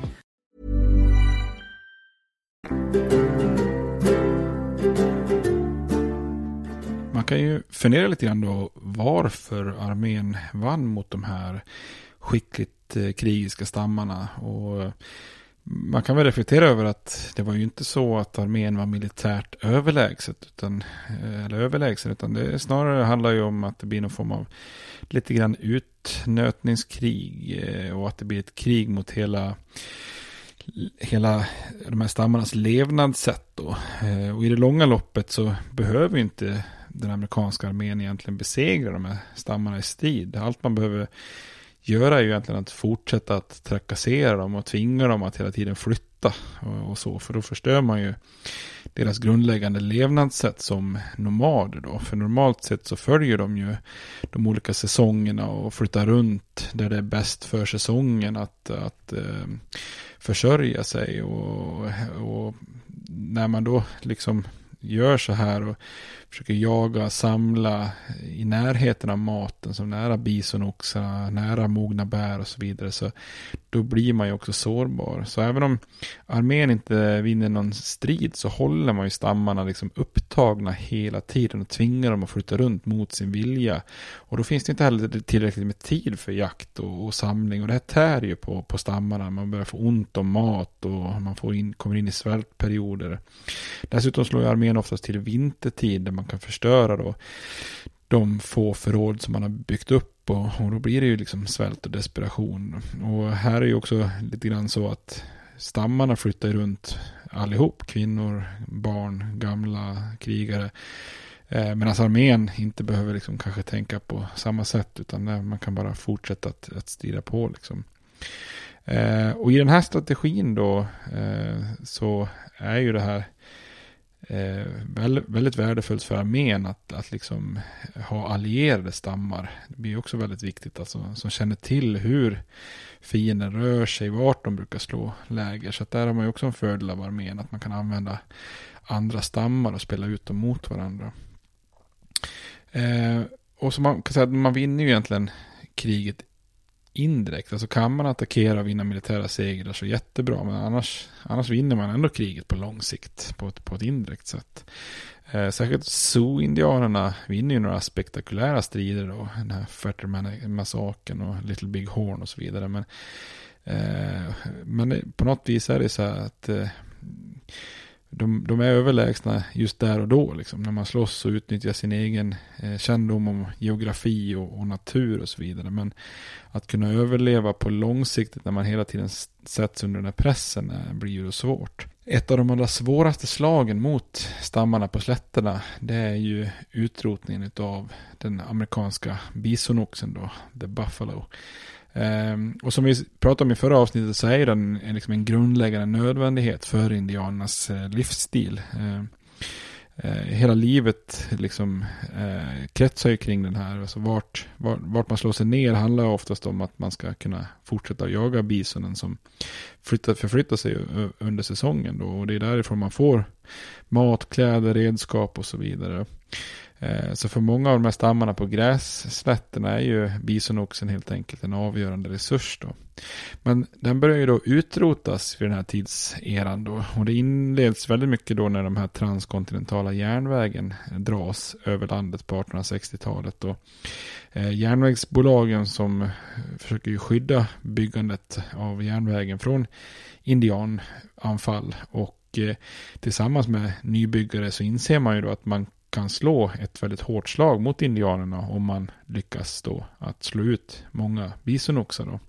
kan ju fundera lite grann då varför armén vann mot de här skickligt eh, krigiska stammarna. Och eh, man kan väl reflektera över att det var ju inte så att armén var militärt överlägset, utan, eh, eller överlägsen, utan det snarare handlar ju om att det blir någon form av lite grann utnötningskrig och att det blir ett krig mot hela hela de här stammarnas levnadssätt då. Och i det långa loppet så behöver inte den amerikanska armén egentligen besegra de här stammarna i strid. Allt man behöver göra är ju egentligen att fortsätta att trakassera dem och tvinga dem att hela tiden flytta och, och så. För då förstör man ju deras grundläggande levnadssätt som nomader då. För normalt sett så följer de ju de olika säsongerna och flyttar runt där det är bäst för säsongen att, att eh, försörja sig. Och, och när man då liksom gör så här och försöker jaga, samla i närheten av maten, som nära bisonoxarna, nära mogna bär och så vidare, så då blir man ju också sårbar. Så även om armén inte vinner någon strid så håller man ju stammarna liksom upptagna hela tiden och tvingar dem att flytta runt mot sin vilja. Och då finns det inte heller tillräckligt med tid för jakt och, och samling och det här tär ju på, på stammarna. Man börjar få ont om mat och man får in, kommer in i svältperioder. Dessutom slår ju armén oftast till vintertid där man kan förstöra då de få förråd som man har byggt upp och, och då blir det ju liksom svält och desperation. Och här är ju också lite grann så att stammarna flyttar runt allihop, kvinnor, barn, gamla, krigare. Eh, Medan armén inte behöver liksom kanske tänka på samma sätt utan man kan bara fortsätta att, att strida på. Liksom. Eh, och i den här strategin då eh, så är ju det här eh, väldigt, väldigt värdefullt för armén att, att liksom ha allierade stammar. Det blir också väldigt viktigt, alltså, som känner till hur fienden rör sig, vart de brukar slå läger. Så att där har man ju också en fördel av armén, att man kan använda andra stammar och spela ut dem mot varandra. Eh, och så man kan säga att man vinner ju egentligen kriget indirekt. Alltså kan man attackera och vinna militära segrar så jättebra. Men annars, annars vinner man ändå kriget på lång sikt på ett, på ett indirekt sätt. Eh, särskilt Sioux-indianerna vinner ju några spektakulära strider då. Den här Fetterman-massakern och Little Big Horn och så vidare. Men, eh, men på något vis är det så här att eh, de, de är överlägsna just där och då. Liksom, när man slåss och utnyttjar sin egen eh, kännedom om geografi och, och, natur och så vidare. Men att kunna överleva på långsiktigt när man hela tiden sätts under den här pressen eh, blir ju svårt. Ett av de allra svåraste slagen mot stammarna på slätterna det är ju utrotningen av den amerikanska bisonoxen då, the buffalo. Ehm, och som vi pratade om i förra avsnittet så är den liksom en grundläggande nödvändighet för indianernas eh, livsstil. Ehm, eh, hela livet liksom eh, kretsar ju kring den här. Alltså vart, vart, vart, man slår sig ner handlar oftast om att man ska kunna fortsätta jaga bisonen som flyttar, förflyttar sig under säsongen. Då. Och det är därifrån man får mat, kläder, redskap och så vidare. Eh, så för många av de här stammarna på grässlätterna är ju bisonoxen helt enkelt en avgörande resurs då. Men den börjar ju då utrotas vid den här tidseran då. Och det inleds väldigt mycket då när de här transkontinentala järnvägen dras över landet på 1860-talet. Eh, järnvägsbolagen som försöker ju skydda byggandet av järnvägen från indiananfall. Och eh, tillsammans med nybyggare så inser man ju då att man kan slå ett väldigt hårt slag mot indianerna om man lyckas då att slå ut många bisonoxar då.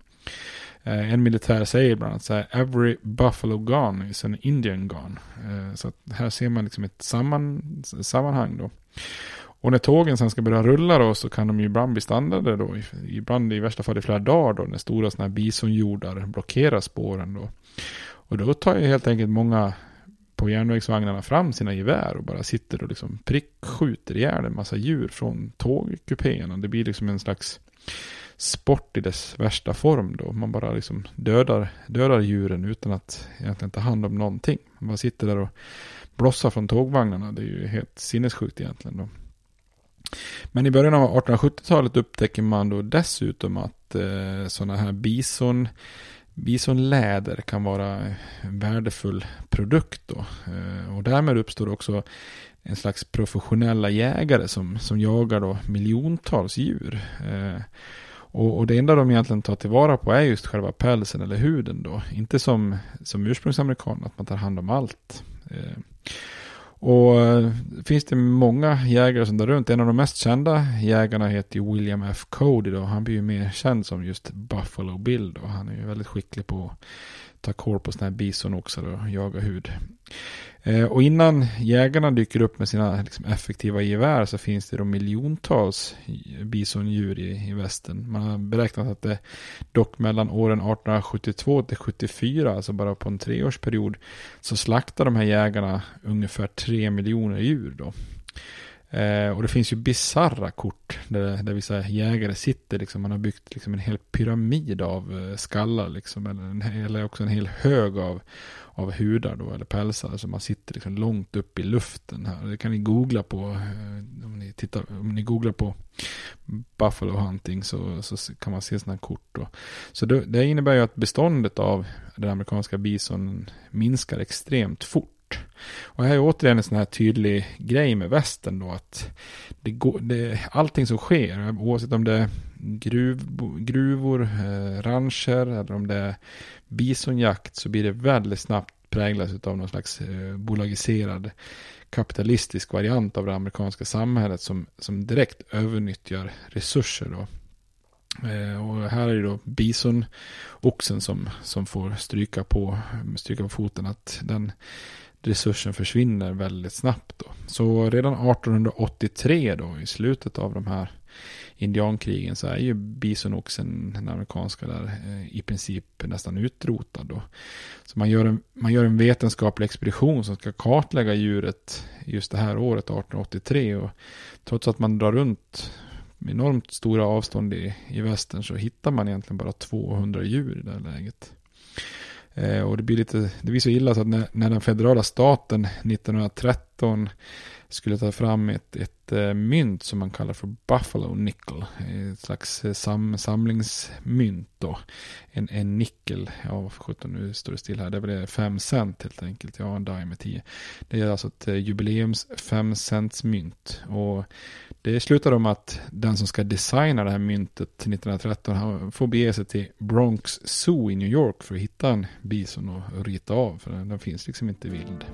Eh, en militär säger bland annat så här, every buffalo gone is an Indian gone. Eh, så här ser man liksom ett samman, sammanhang då. Och när tågen sen ska börja rulla då så kan de ju ibland bli standarder då. Ibland i värsta fall i flera dagar då när stora sådana här bisonjordar blockerar spåren då. Och då tar ju helt enkelt många på järnvägsvagnarna fram sina gevär och bara sitter och liksom prickskjuter ihjäl en massa djur från tågkupéerna. Det blir liksom en slags sport i dess värsta form då. Man bara liksom dödar, dödar djuren utan att egentligen ta hand om någonting. Man bara sitter där och blossar från tågvagnarna. Det är ju helt sinnessjukt egentligen då. Men i början av 1870-talet upptäcker man då dessutom att eh, sådana här bison Bisonläder kan vara en värdefull produkt då. Eh, och därmed uppstår också en slags professionella jägare som, som jagar då miljontals djur. Eh, och, och, det enda de egentligen tar tillvara på är just själva pälsen eller huden då. Inte som, som ursprungsamerikan, att man tar hand om allt. Eh, och eh, finns det många jägare som där runt. En av de mest kända jägarna heter ju William F. Cody då. Han blir ju mer känd som just Buffalo Bill då. Han är ju väldigt skicklig på att ta koll på sådana här bisonoxar och jaga hud. Eh, och innan jägarna dyker upp med sina liksom, effektiva gevär så finns det då miljontals bisondjur i, i västern. Man har beräknat att det dock mellan åren 1872 till 74, alltså bara på en treårsperiod, så slaktar de här jägarna ungefär tre miljoner djur då. Eh, och det finns ju bizarra kort där, där vissa jägare sitter, liksom, man har byggt liksom, en hel pyramid av eh, skallar, liksom, eller, en, eller också en hel hög av, av hudar då, eller pälsar. Så man sitter liksom långt upp i luften här. Det kan ni googla på. Eh, om ni, tittar, om ni googlar på Buffalo hunting så, så kan man se sådana här kort. Då. Så det, det innebär ju att beståndet av den amerikanska bisonen minskar extremt fort. Och här är återigen en sån här tydlig grej med västern då att det går, det, allting som sker, oavsett om det är gruv, gruvor, eh, rancher eller om det är bisonjakt så blir det väldigt snabbt präglas av någon slags eh, bolagiserad kapitalistisk variant av det amerikanska samhället som, som direkt övernyttjar resurser. Då. Eh, och här är det då bisonoxen som, som får stryka på, stryka på foten att den resursen försvinner väldigt snabbt. Då. Så redan 1883 då, i slutet av de här indiankrigen så är ju bisonoxen, den amerikanska där, eh, i princip nästan utrotad då. Så man gör, en, man gör en vetenskaplig expedition som ska kartlägga djuret just det här året, 1883. Och trots att man drar runt enormt stora avstånd i, i västern så hittar man egentligen bara 200 djur i det här läget. Eh, och det blir, lite, det blir så illa så att när, när den federala staten 1913 skulle ta fram ett, ett eh, mynt som man kallar för Buffalo Nickel. Ett slags eh, sam, samlingsmynt då. En, en nickel, ja 17 nu står det still här, det är väl 5 cent helt enkelt. Ja, en dime 10. Det är alltså ett eh, jubileums 5 cents mynt. Och det slutar om att den som ska designa det här myntet 1913 får bege sig till Bronx Zoo i New York för att hitta en bison och rita av. För den, den finns liksom inte vild.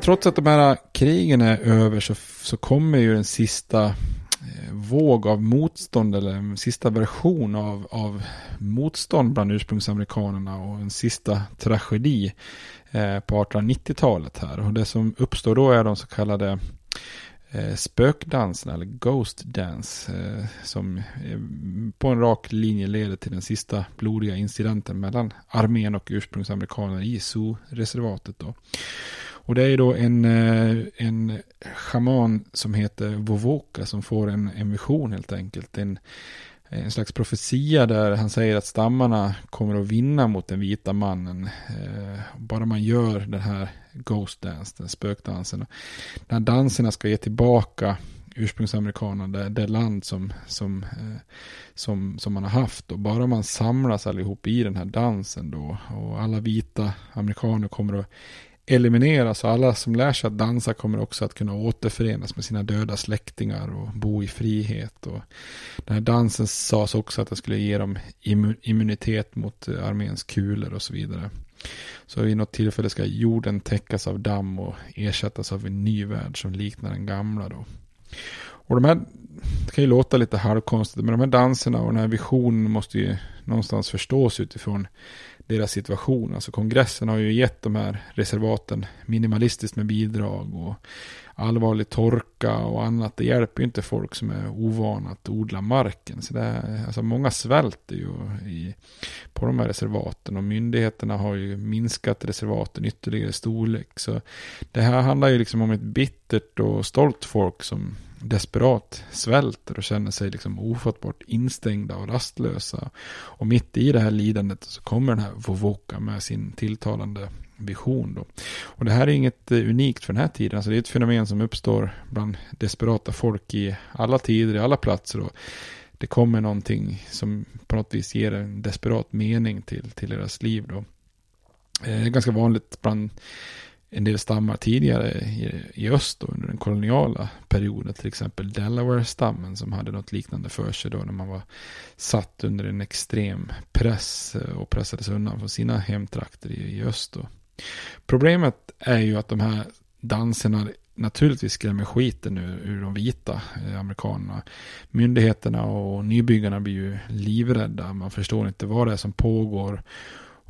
Trots att de här krigen är över så, så kommer ju den sista eh, våg av motstånd eller en sista version av, av motstånd bland ursprungsamerikanerna och en sista tragedi eh, på 1890-talet här. Och det som uppstår då är de så kallade eh, spökdansen eller Ghost Dance eh, som eh, på en rak linje leder till den sista blodiga incidenten mellan armén och ursprungsamerikanerna i zoo-reservatet. Och det är då en, eh, en schaman som heter Vovoka som får en, en vision helt enkelt. En, en slags profetia där han säger att stammarna kommer att vinna mot den vita mannen. Eh, bara man gör den här Ghost Dance, den spökdansen. Den här danserna ska ge tillbaka ursprungsamerikanerna det, det land som, som, eh, som, som man har haft. Och bara man samlas allihop i den här dansen då och alla vita amerikaner kommer att elimineras och alla som lär sig att dansa kommer också att kunna återförenas med sina döda släktingar och bo i frihet. Och den här dansen sades också att det skulle ge dem immunitet mot eh, arméns kulor och så vidare. Så vid något tillfälle ska jorden täckas av damm och ersättas av en ny värld som liknar den gamla då. Och de här, det kan ju låta lite halvkonstigt, men de här danserna och den här visionen måste ju någonstans förstås utifrån deras situation. Alltså kongressen har ju gett de här reservaten minimalistiskt med bidrag och allvarlig torka och annat. Det hjälper ju inte folk som är ovana att odla marken. Så det är, alltså många svälter ju i, på de här reservaten och myndigheterna har ju minskat reservaten ytterligare i storlek. Så det här handlar ju liksom om ett bittert och stolt folk som desperat svälter och känner sig liksom ofattbart instängda och rastlösa. Och mitt i det här lidandet så kommer den här Vovoka med sin tilltalande vision. Då. Och det här är inget eh, unikt för den här tiden. Alltså det är ett fenomen som uppstår bland desperata folk i alla tider, i alla platser. Och det kommer någonting som på något vis ger en desperat mening till, till deras liv. Då. Eh, det är ganska vanligt bland en del stammar tidigare i, i öst då, under den koloniala perioden. Till exempel Delaware-stammen som hade något liknande för sig då när man var satt under en extrem press eh, och pressades undan från sina hemtrakter i, i öst. Då. Problemet är ju att de här danserna naturligtvis skrämmer skiten ur, ur de vita eh, amerikanerna. Myndigheterna och nybyggarna blir ju livrädda. Man förstår inte vad det är som pågår.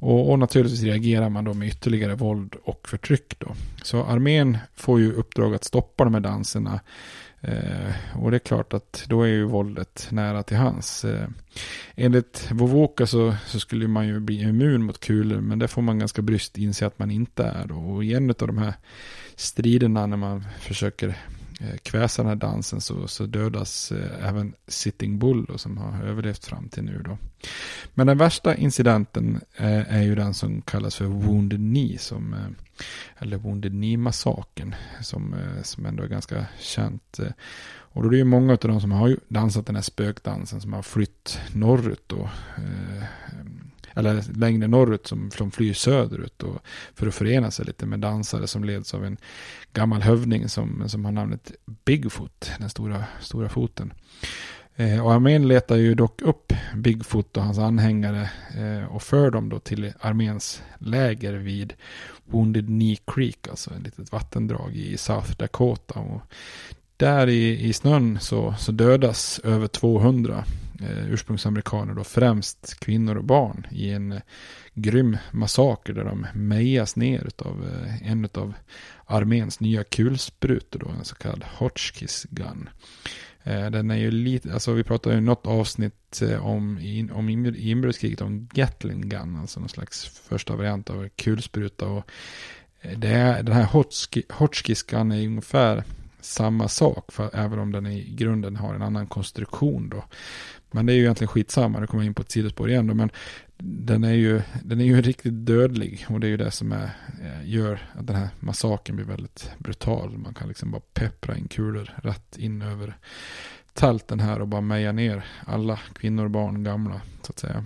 Och, och, naturligtvis reagerar man då med ytterligare våld och förtryck. Då. Så armén får ju uppdrag att stoppa de här danserna. Eh, och det är klart att då är ju våldet nära till hans. Eh, enligt Vovoka så, så, skulle man ju bli immun mot kulor. Men det får man ganska bryskt inse att man inte är. Då. Och i en av de här striderna när man försöker Eh, kväsa den här dansen så, så dödas eh, även Sitting Bull då, som har överlevt fram till nu. Då. Men den värsta incidenten eh, är ju den som kallas för Wounded Knee, som, eh, eller Wounded Knee-massakern, som, eh, som ändå är ganska känt. Eh. Och då är det ju många av de som har dansat den här spökdansen som har flytt norrut då eh, eller längre norrut som, som flyr söderut och för att förena sig lite med dansare som leds av en gammal hövding som, som har namnet Bigfoot, den stora, stora foten. Eh, och armén letar ju dock upp Bigfoot och hans anhängare eh, och för dem då till arméns läger vid Wounded Knee Creek, alltså ett litet vattendrag i South Dakota. Och där i, i snön så, så dödas över 200 eh, ursprungsamerikaner då, främst kvinnor och barn i en eh, grym massaker där de mejas ner av eh, en av arméns nya kulsprutor då, en så kallad Hotchkiss gun. Eh, den är ju lite, alltså vi pratade ju något avsnitt eh, om, om inbördeskriget om Gatling gun, alltså någon slags första variant av kulspruta. Och, eh, det är, den här Hotchkiskan är ungefär samma sak, för, även om den i grunden har en annan konstruktion då. Men det är ju egentligen skitsamma, det kommer in på ett sidospår igen då, men den är ju, den är ju riktigt dödlig och det är ju det som är, eh, gör att den här massakern blir väldigt brutal. Man kan liksom bara peppra in kulor rätt in över tälten här och bara meja ner alla kvinnor, barn, gamla så att säga.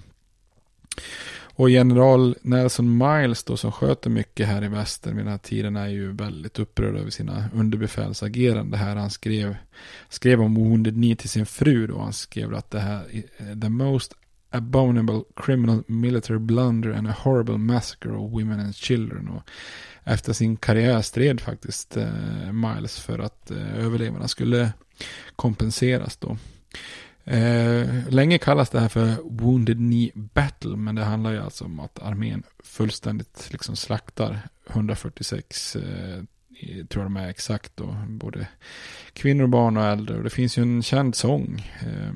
Och general Nelson Miles då som sköter mycket här i väster vid den här tiden är ju väldigt upprörd över sina underbefälsagerande här. Han skrev, skrev om Wounded Knee till sin fru då. Han skrev att det här eh, the most abominable criminal military blunder and a horrible massacre of women and children. Och efter sin karriär stred faktiskt eh, Miles för att eh, överlevarna skulle kompenseras då. Eh, länge kallas det här för Wounded Knee Battle, men det handlar ju alltså om att armén fullständigt liksom slaktar 146, eh, tror jag de är exakt då, både kvinnor, barn och äldre. Och det finns ju en känd sång. Eh,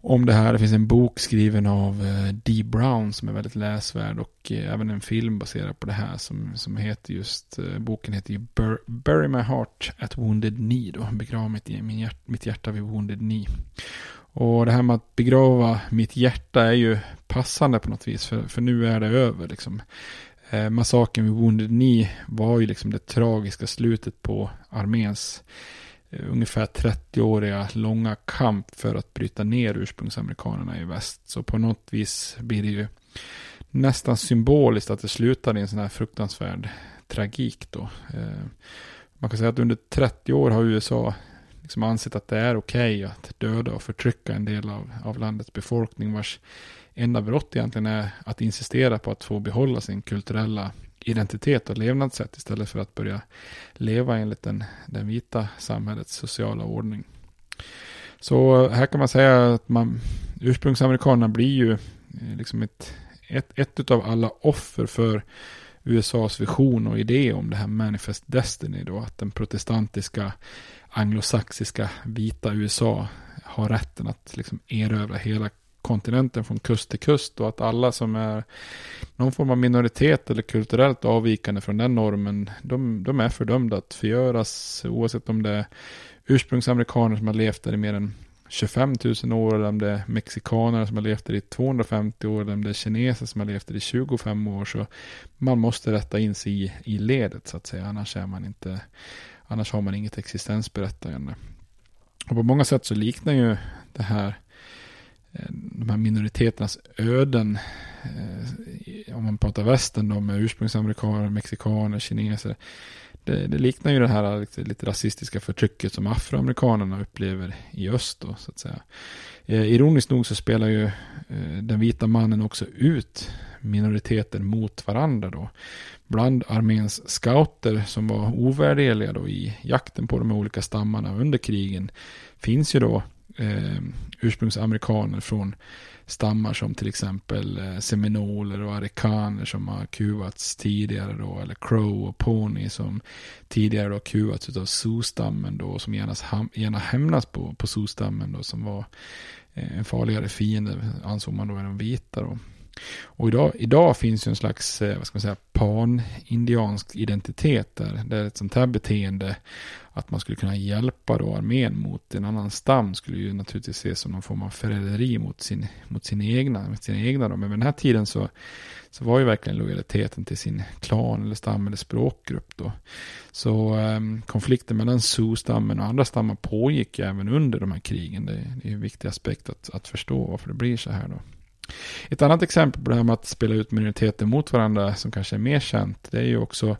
om det här. Det finns en bok skriven av eh, D. Brown som är väldigt läsvärd och eh, även en film baserad på det här som, som heter just, eh, boken heter ju Bur Bury My Heart at Wounded Knee då, begrav mitt, min hjärt, mitt hjärta vid Wounded Knee. Och det här med att begrava mitt hjärta är ju passande på något vis för, för nu är det över liksom. Eh, massakern vid Wounded Knee var ju liksom det tragiska slutet på arméns Eh, ungefär 30-åriga långa kamp för att bryta ner ursprungsamerikanerna i väst. Så på något vis blir det ju nästan symboliskt att det slutar i en sån här fruktansvärd tragik då. Eh, man kan säga att under 30 år har USA liksom ansett att det är okej okay att döda och förtrycka en del av, av landets befolkning vars enda brott egentligen är att insistera på att få behålla sin kulturella identitet och levnadssätt istället för att börja leva enligt den, den vita samhällets sociala ordning. Så här kan man säga att man, ursprungsamerikanerna blir ju eh, liksom ett, ett, ett av alla offer för USAs vision och idé om det här Manifest Destiny då, att den protestantiska anglosaxiska vita USA har rätten att liksom erövra hela kontinenten från kust till kust och att alla som är någon form av minoritet eller kulturellt avvikande från den normen, de, de är fördömda att förgöras oavsett om det är ursprungsamerikaner som har levt där i mer än 25 000 år eller om det är mexikaner som har levt där i 250 år eller om det är kineser som har levt där i 25 år så man måste rätta in sig i, i ledet så att säga annars är man inte annars har man inget existensberättigande. Och på många sätt så liknar ju det här Eh, de här minoriteternas öden, eh, om man pratar västern då med ursprungsamerikaner, mexikaner, kineser. Det, det, liknar ju det här lite, lite rasistiska förtrycket som afroamerikanerna upplever i öst då, så att säga. Eh, ironiskt nog så spelar ju eh, den vita mannen också ut minoriteter mot varandra då. Bland arméns scouter som var ovärdeliga då i jakten på de olika stammarna under krigen finns ju då eh, ursprungsamerikaner från stammar som till exempel eh, seminoler och arikaner som har kuvats tidigare då, eller crow och pony som tidigare då kuvats av zoo-stammen då, som gärna, gärna hämnas på, på Sioux-stammen då, som var eh, en farligare fiende, ansåg man då, än de vita då. Och idag, idag finns ju en slags, eh, vad ska man säga, pan-indiansk identitet där, där ett sånt här beteende, att man skulle kunna hjälpa då armén mot en annan stam, skulle ju naturligtvis ses som någon form av förräderi mot sin, mot sina egna, mot sina egna då. Men vid den här tiden så, så var ju verkligen lojaliteten till sin klan eller stam eller språkgrupp då. Så um, konflikten mellan Sioux-stammen och andra stammar pågick även under de här krigen. Det, det är en viktig aspekt att, att förstå varför det blir så här då. Ett annat exempel på det här med att spela ut minoriteter mot varandra som kanske är mer känt, det är ju också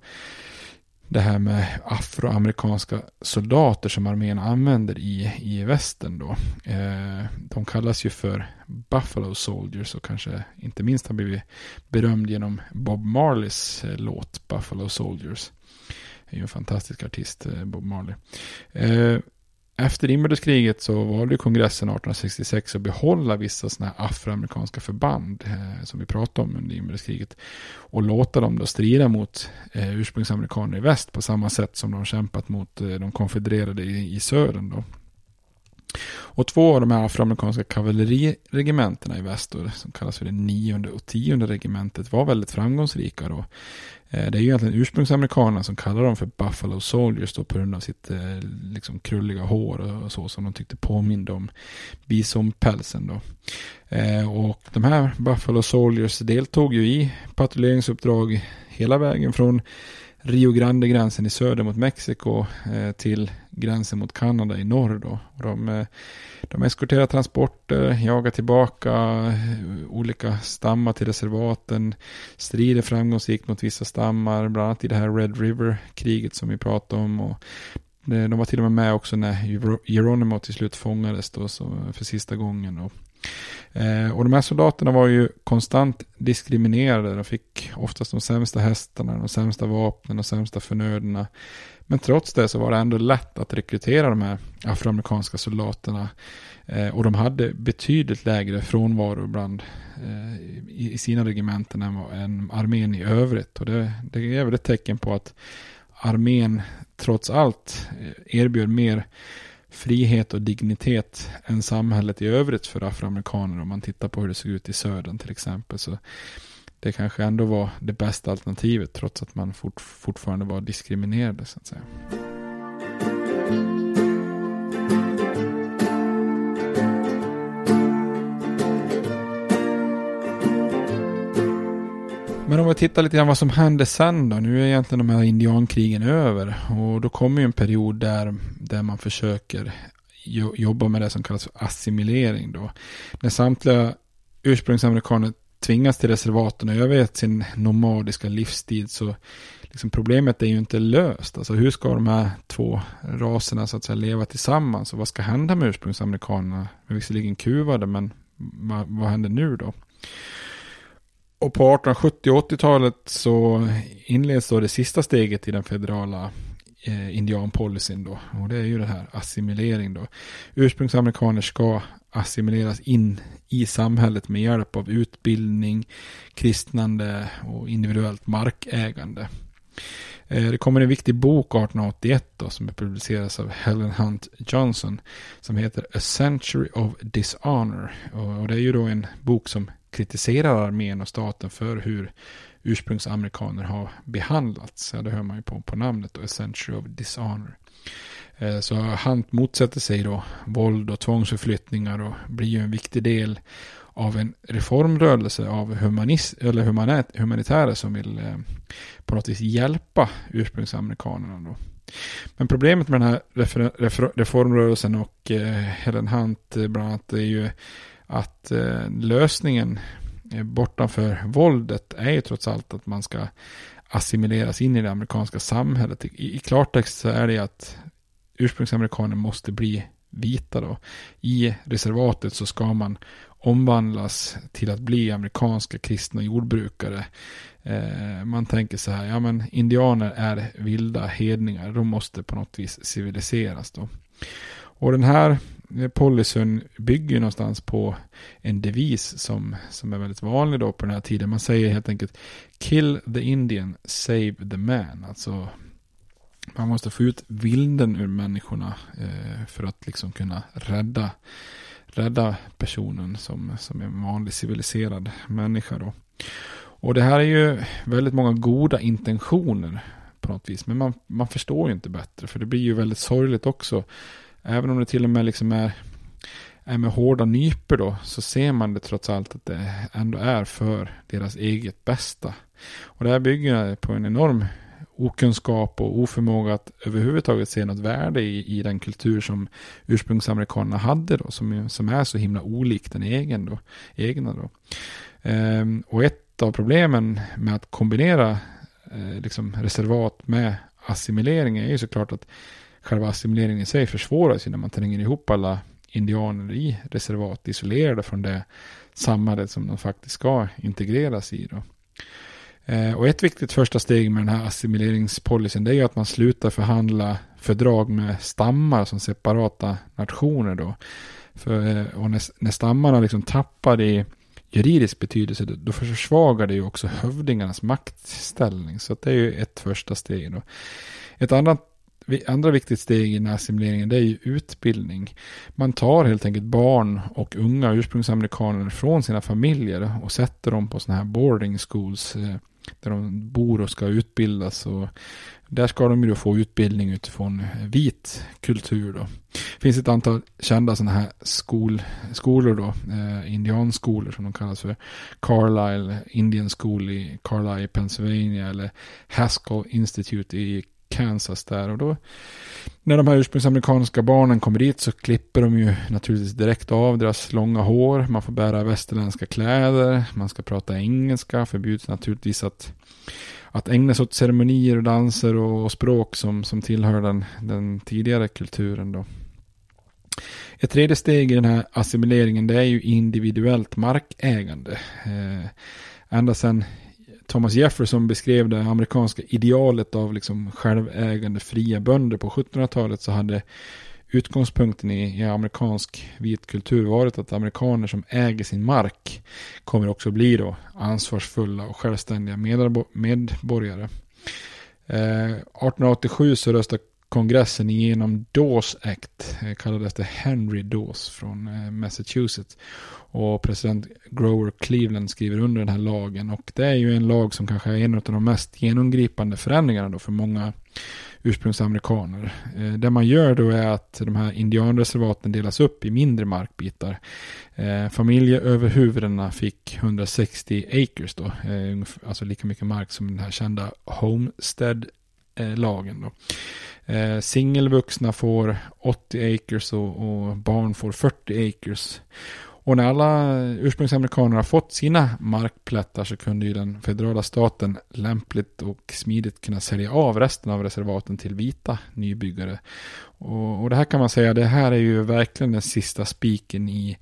det här med afroamerikanska soldater som armén använder i, i västern då. Eh, de kallas ju för Buffalo Soldiers och kanske inte minst har blivit berömd genom Bob Marleys eh, låt Buffalo Soldiers. Det är ju en fantastisk artist, eh, Bob Marley. Eh, efter inbördeskriget så valde kongressen 1866 att behålla vissa sådana här afroamerikanska förband eh, som vi pratade om under inbördeskriget och låta dem då strida mot eh, ursprungsamerikaner i väst på samma sätt som de kämpat mot eh, de konfedererade i, i södern då. Och två av de här afroamerikanska kavalleriregementena i väst, då, som kallas för det nionde och tionde regementet, var väldigt framgångsrika. Då. Eh, det är ju egentligen ursprungsamerikanerna som kallar dem för Buffalo Soldiers då på grund av sitt eh, liksom krulliga hår och så som de tyckte påminde om bisonpälsen då. Eh, och de här Buffalo Soldiers deltog ju i patrulleringsuppdrag hela vägen från Rio Grande-gränsen i söder mot Mexiko eh, till gränsen mot Kanada i norr. Då. De, eh, de eskorterar transporter, jagar tillbaka eh, olika stammar till reservaten, strider framgångsrikt mot vissa stammar, bland annat i det här Red River-kriget som vi pratade om. Och de var till och med med också när Geronimo till slut fångades då, så för sista gången. Då. Eh, och de här soldaterna var ju konstant diskriminerade. De fick oftast de sämsta hästarna, de sämsta vapnen, de sämsta förnödena. Men trots det så var det ändå lätt att rekrytera de här afroamerikanska soldaterna. Eh, och de hade betydligt lägre frånvaro bland eh, i, sina regementen än, armén i övrigt. Och det, det är väl ett tecken på att armén trots allt erbjöd mer frihet och dignitet än samhället i övrigt för afroamerikaner. Om man tittar på hur det såg ut i södern till exempel. Så det kanske ändå var det bästa alternativet trots att man fort, fortfarande var diskriminerade så att säga. Men om vi tittar lite grann vad som hände sen då. Nu är egentligen de här indiankrigen över. Och då kommer ju en period där, där man försöker jobba med det som kallas för assimilering då. När samtliga ursprungsamerikaner tvingas till reservaten och övergett sin nomadiska livsstil så liksom problemet är ju inte löst. Alltså hur ska de här två raserna så att säga leva tillsammans och vad ska hända med ursprungsamerikanerna? De är visserligen kuvade men vad, vad händer nu då? Och på 1870 och 80-talet så inleds då det sista steget i den federala eh, indianpolicyn då. Och det är ju det här assimilering då. Ursprungsamerikaner ska assimileras in i samhället med hjälp av utbildning, kristnande och individuellt markägande. Eh, det kommer en viktig bok 1881 då, som är publicerad av Helen Hunt Johnson som heter A Century of Dishonor. Och det är ju då en bok som kritiserar armén och staten för hur ursprungsamerikaner har behandlats. Ja, det hör man ju på, på namnet då, A Century of Dishonor. Eh, så Hunt motsätter sig då våld och tvångsförflyttningar och blir ju en viktig del av en reformrörelse av humanis eller humanit humanitärer som vill eh, på något vis hjälpa ursprungsamerikanerna. Då. Men problemet med den här reformrörelsen och eh, Helen Hunt eh, bland annat är ju att eh, lösningen bortanför våldet är ju trots allt att man ska assimileras in i det amerikanska samhället. I, i klartext så är det att ursprungsamerikaner måste bli vita då. I reservatet så ska man omvandlas till att bli amerikanska kristna jordbrukare. Eh, man tänker så här, ja men indianer är vilda hedningar, de måste på något vis civiliseras då. Och den här policyn bygger någonstans på en devis som, som är väldigt vanlig då på den här tiden. Man säger helt enkelt Kill the Indian, save the man. Alltså man måste få ut vilden ur människorna eh, för att liksom kunna rädda, rädda personen som, som är en vanlig civiliserad människa. Då. Och det här är ju väldigt många goda intentioner på något vis. Men man, man förstår ju inte bättre. För det blir ju väldigt sorgligt också. Även om det till och med liksom är, är med hårda nyper då. Så ser man det trots allt att det ändå är för deras eget bästa. Och det här bygger på en enorm okunskap och oförmåga att överhuvudtaget se något värde i, i den kultur som ursprungsamerikanerna hade då, som, som är så himla olik den egen då, egna. Då. Ehm, och ett av problemen med att kombinera eh, liksom reservat med assimilering är ju såklart att själva assimileringen i sig försvåras ju när man tränger ihop alla indianer i reservat isolerade från det samhället som de faktiskt ska integreras i. Då. Eh, och ett viktigt första steg med den här assimileringspolicyn det är ju att man slutar förhandla fördrag med stammar som separata nationer då. För, eh, och när, när stammarna liksom tappar i juridisk betydelse då försvagar det ju också hövdingarnas maktställning. Så det är ju ett första steg då. Ett annat andra viktigt steg i den här assimileringen det är ju utbildning. Man tar helt enkelt barn och unga ursprungsamerikaner från sina familjer och sätter dem på sådana här boarding schools eh, där de bor och ska utbildas. Och där ska de ju då få utbildning utifrån eh, vit kultur då. Det finns ett antal kända sådana här skol, skolor då, eh, indianskolor som de kallas för. Carlisle Indian School i Carlisle, Pennsylvania eller Haskell Institute i Kansas där. Och då när de här ursprungsamerikanska barnen kommer dit så klipper de ju naturligtvis direkt av deras långa hår. Man får bära västerländska kläder. Man ska prata engelska. Förbjuds naturligtvis att, att ägna sig åt ceremonier och danser och, och språk som, som tillhör den, den tidigare kulturen då. Ett tredje steg i den här assimileringen det är ju individuellt markägande. Eh, ända sedan Thomas Jefferson beskrev det amerikanska idealet av liksom självägande fria bönder på 1700-talet så hade utgångspunkten i, i, amerikansk vit kultur varit att amerikaner som äger sin mark kommer också bli då ansvarsfulla och självständiga medborgare. Eh, 1887 så röstade kongressen igenom Dawes Act, eh, kallades det Henry Dawes från eh, Massachusetts. Och president Grover Cleveland skriver under den här lagen. Och det är ju en lag som kanske är en av de mest genomgripande förändringarna då för många ursprungsamerikaner. Eh, det man gör då är att de här indianreservaten delas upp i mindre markbitar. Familjeöverhuvudena fick 160 acres då, alltså lika mycket mark som den här kända Homestead Eh, lagen då. Eh, singelvuxna får 80 acres och, och, barn får 40 acres. Och när alla ursprungsamerikaner har fått sina markplättar så kunde ju den federala staten lämpligt och smidigt kunna sälja av resten av reservaten till vita nybyggare. Och, och det här kan man säga, det här är ju verkligen den sista spiken i,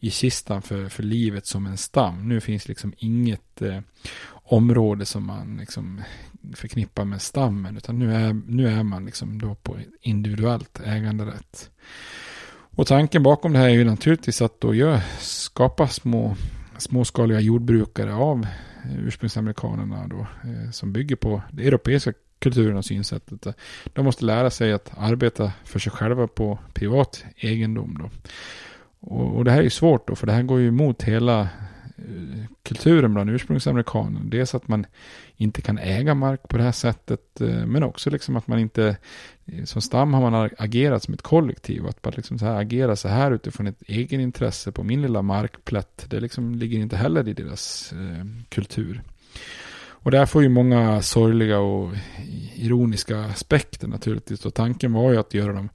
i kistan för, för livet som en stam. Nu finns liksom inget eh, område som man liksom förknippa med stammen, utan nu är, nu är man liksom då på individuellt äganderätt. Och tanken bakom det här är ju naturligtvis att då gör, skapa små, småskaliga jordbrukare av ursprungsamerikanerna då, eh, som bygger på det europeiska kulturen och synsättet. De måste lära sig att arbeta för sig själva på privat egendom. Då. Och, och det här är ju svårt då, för det här går ju emot hela kulturen bland ursprungsamerikaner. Dels att man inte kan äga mark på det här sättet, eh, men också liksom att man inte, eh, som stam har man agerat som ett kollektiv. Att man liksom så här agera så här utifrån ett egen intresse på min lilla markplätt, det liksom ligger inte heller i deras eh, kultur. Och där får ju många sorgliga och ironiska aspekter naturligtvis. Och tanken var ju att göra dem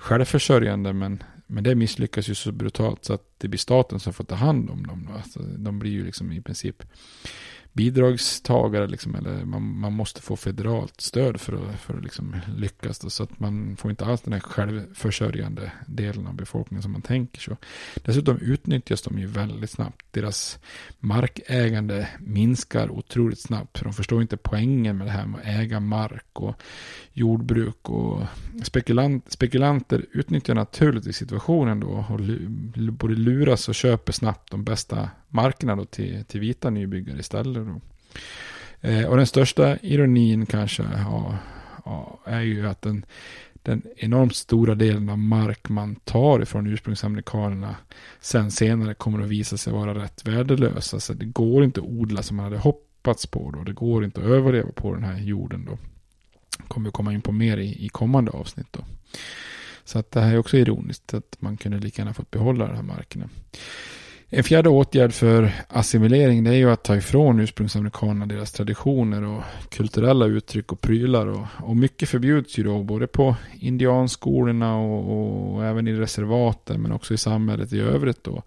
självförsörjande, men men det misslyckas ju så brutalt så att det blir staten som får ta hand om dem. Alltså, de blir ju liksom i princip bidragstagare liksom, eller man, man måste få federalt stöd för att, för att liksom lyckas. Då, så att man får inte alls den här självförsörjande delen av befolkningen som man tänker så. Dessutom utnyttjas de ju väldigt snabbt. Deras markägande minskar otroligt snabbt. För de förstår inte poängen med det här med att äga mark och jordbruk och spekulant, spekulanter utnyttjar naturligtvis situationen då och både luras och köper snabbt de bästa markerna då till, till vita nybyggare istället. Då. Eh, och den största ironin kanske ja, ja, är ju att den, den enormt stora delen av mark man tar ifrån ursprungsamerikanerna sen senare kommer att visa sig vara rätt värdelös. Alltså det går inte att odla som man hade hoppats på då. Det går inte att överleva på den här jorden då. Kommer vi komma in på mer i, i kommande avsnitt då. Så att det här är också ironiskt att man kunde lika gärna fått behålla de här markerna. En fjärde åtgärd för assimilering det är ju att ta ifrån ursprungsamerikanerna deras traditioner och kulturella uttryck och prylar. Och, och mycket förbjuds ju då både på indianskolorna och, och även i reservaten men också i samhället i övrigt då.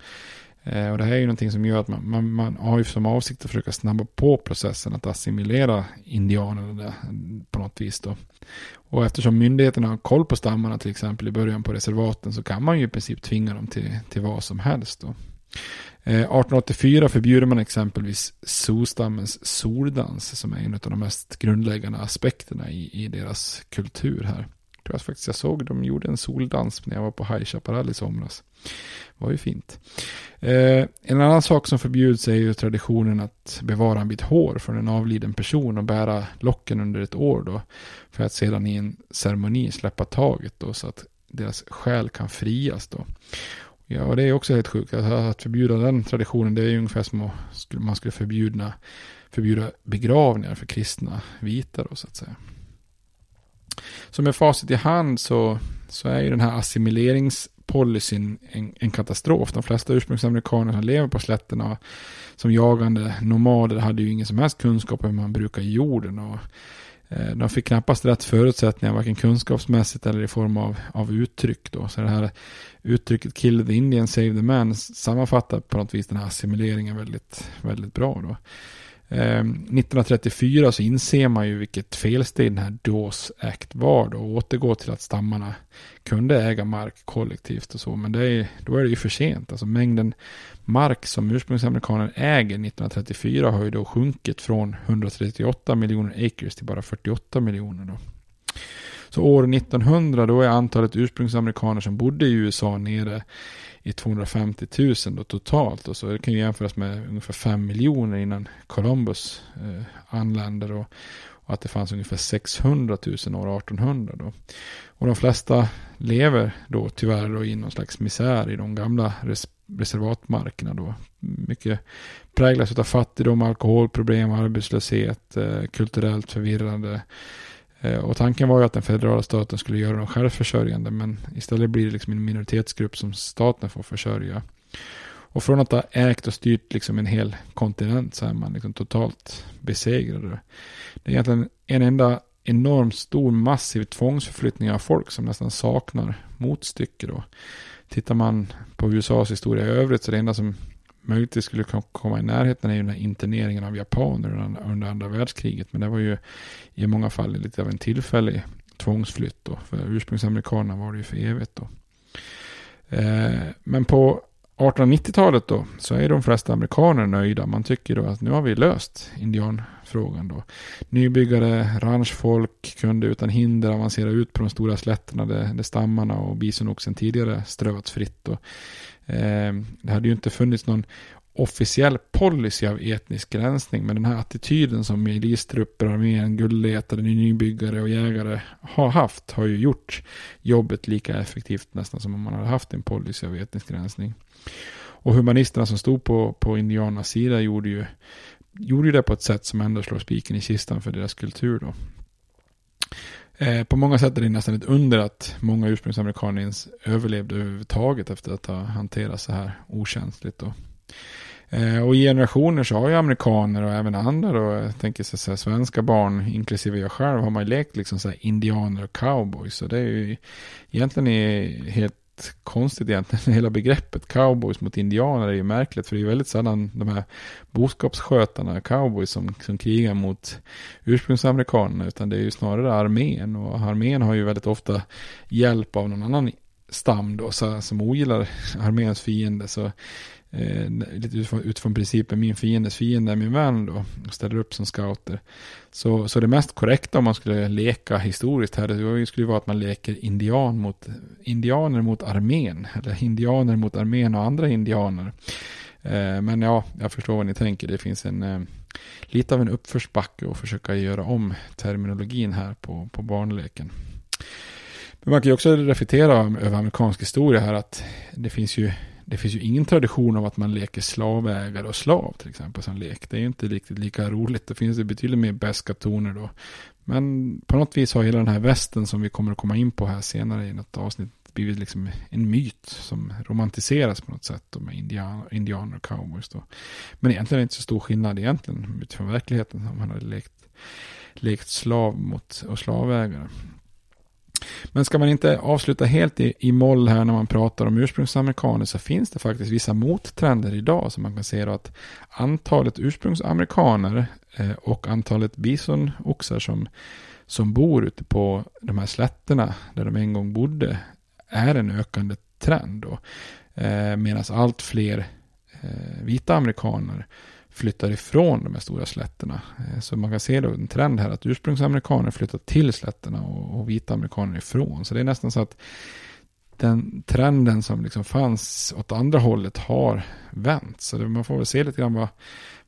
Eh, och det här är ju någonting som gör att man, man, man, har ju som avsikt att försöka snabba på processen att assimilera indianerna på något vis då. Och eftersom myndigheterna har koll på stammarna till exempel i början på reservaten så kan man ju i princip tvinga dem till, till vad som helst då. Eh, 1884 förbjuder man exempelvis Zostammens soldans som är en av de mest grundläggande aspekterna i, i deras kultur här. Jag tror faktiskt jag såg de gjorde en soldans när jag var på High Chaparral i somras. Det var ju fint. Eh, en annan sak som förbjuds är ju traditionen att bevara en bit hår från en avliden person och bära locken under ett år då. För att sedan i en ceremoni släppa taget då så att deras själ kan frias då. Ja, och det är också helt sjukt. Att förbjuda den traditionen, det är ju ungefär som att man skulle förbjuda, förbjuda begravningar för kristna vita då, så att säga. Så med facit i hand så, så är ju den här assimileringspolicyn en, en katastrof. De flesta ursprungsamerikaner som lever på slätterna som jagande nomader hade ju ingen som helst kunskap om hur man brukar jorden. Och Eh, de fick knappast rätt förutsättningar, varken kunskapsmässigt eller i form av, av uttryck. Då. Så det här uttrycket kill the Indian, save the man sammanfattar på något vis den här assimileringen väldigt, väldigt bra. Då. Eh, 1934 så inser man ju vilket felsteg den här Dawes Act var då och återgår till att stammarna kunde äga mark kollektivt och så. Men det är, då är det ju för sent. Alltså mängden mark som ursprungsamerikaner äger 1934 har ju då sjunkit från 138 miljoner acres till bara 48 miljoner då. Så år 1900 då är antalet ursprungsamerikaner som bodde i USA nere i 250 000 då totalt. Och så det kan ju jämföras med ungefär 5 miljoner innan Columbus eh, anländer. Och, och, att det fanns ungefär 600 000 år 1800 då. Och de flesta lever då tyvärr då i någon slags misär i de gamla res reservatmarkerna då. Mycket präglas av fattigdom, alkoholproblem, arbetslöshet, eh, kulturellt förvirrande eh, och tanken var ju att den federala staten skulle göra dem självförsörjande men istället blir det liksom en minoritetsgrupp som staten får försörja. Och från att ha ägt och styrt liksom en hel kontinent så är man liksom totalt besegrad. Det är egentligen en enda enormt stor massiv tvångsförflyttning av folk som nästan saknar motstycke då. Tittar man på USAs historia i övrigt så det enda som möjligtvis skulle komma i närheten är ju den här interneringen av japaner under andra världskriget. Men det var ju i många fall lite av en tillfällig tvångsflytt då. För ursprungsamerikanerna var det ju för evigt då. Eh, men på 1890-talet då så är de flesta amerikaner nöjda. Man tycker då att nu har vi löst frågan då. Nybyggare, ranchfolk kunde utan hinder avancera ut på de stora slätterna där, där stammarna och bisonoxen tidigare strövats fritt. Då. Eh, det hade ju inte funnits någon officiell policy av etnisk gränsning. Men den här attityden som milistrupper, armén, guldletare, nybyggare och jägare har haft har ju gjort jobbet lika effektivt nästan som om man hade haft en policy av etnisk gränsning. Och humanisterna som stod på, på indianernas sida gjorde ju, gjorde ju det på ett sätt som ändå slår spiken i kistan för deras kultur då. Eh, på många sätt är det nästan ett under att många ursprungsamerikaner ens överlevde överhuvudtaget efter att ha hanterat så här okänsligt. Då. Eh, och i generationer så har ju amerikaner och även andra då, jag tänker så här, svenska barn, inklusive jag själv, har man ju lekt liksom så här indianer och cowboys. Så det är ju egentligen helt konstigt egentligen. Hela begreppet cowboys mot indianer är ju märkligt. För det är väldigt sällan de här boskapsskötarna, cowboys, som, som krigar mot ursprungsamerikanerna. Utan det är ju snarare armén. Och armén har ju väldigt ofta hjälp av någon annan stam då, så, som ogillar arméns fiende. Så eh, lite utifrån, utifrån principen min fiendes fiende är min vän då, och ställer upp som scouter. Så, så det mest korrekta om man skulle leka historiskt här, det skulle vara att man leker indian mot, indianer mot armén, eller indianer mot armén och andra indianer. Eh, men ja, jag förstår vad ni tänker, det finns en eh, lite av en uppförsbacke att försöka göra om terminologin här på, på barnleken. Men man kan ju också reflektera över amerikansk historia här att det finns ju det finns ju ingen tradition av att man leker slavägare och slav till exempel som lek. Det är ju inte riktigt lika roligt. Det finns ju betydligt mer beska toner då. Men på något vis har hela den här västen som vi kommer att komma in på här senare i något avsnitt blivit liksom en myt som romantiseras på något sätt då med indian, indianer och cowboys då. Men egentligen är det inte så stor skillnad egentligen utifrån verkligheten om man hade lekt, lekt slav mot och slavägare. Men ska man inte avsluta helt i, i moll här när man pratar om ursprungsamerikaner så finns det faktiskt vissa mottrender idag som man kan se då att antalet ursprungsamerikaner eh, och antalet bisonoxar som, som bor ute på de här slätterna där de en gång bodde är en ökande trend. Eh, Medan allt fler eh, vita amerikaner flyttar ifrån de här stora slätterna. Eh, så man kan se då en trend här att ursprungsamerikaner flyttar till slätterna och, och vita amerikaner ifrån. Så det är nästan så att den trenden som liksom fanns åt andra hållet har vänt. Så det, man får väl se lite grann vad,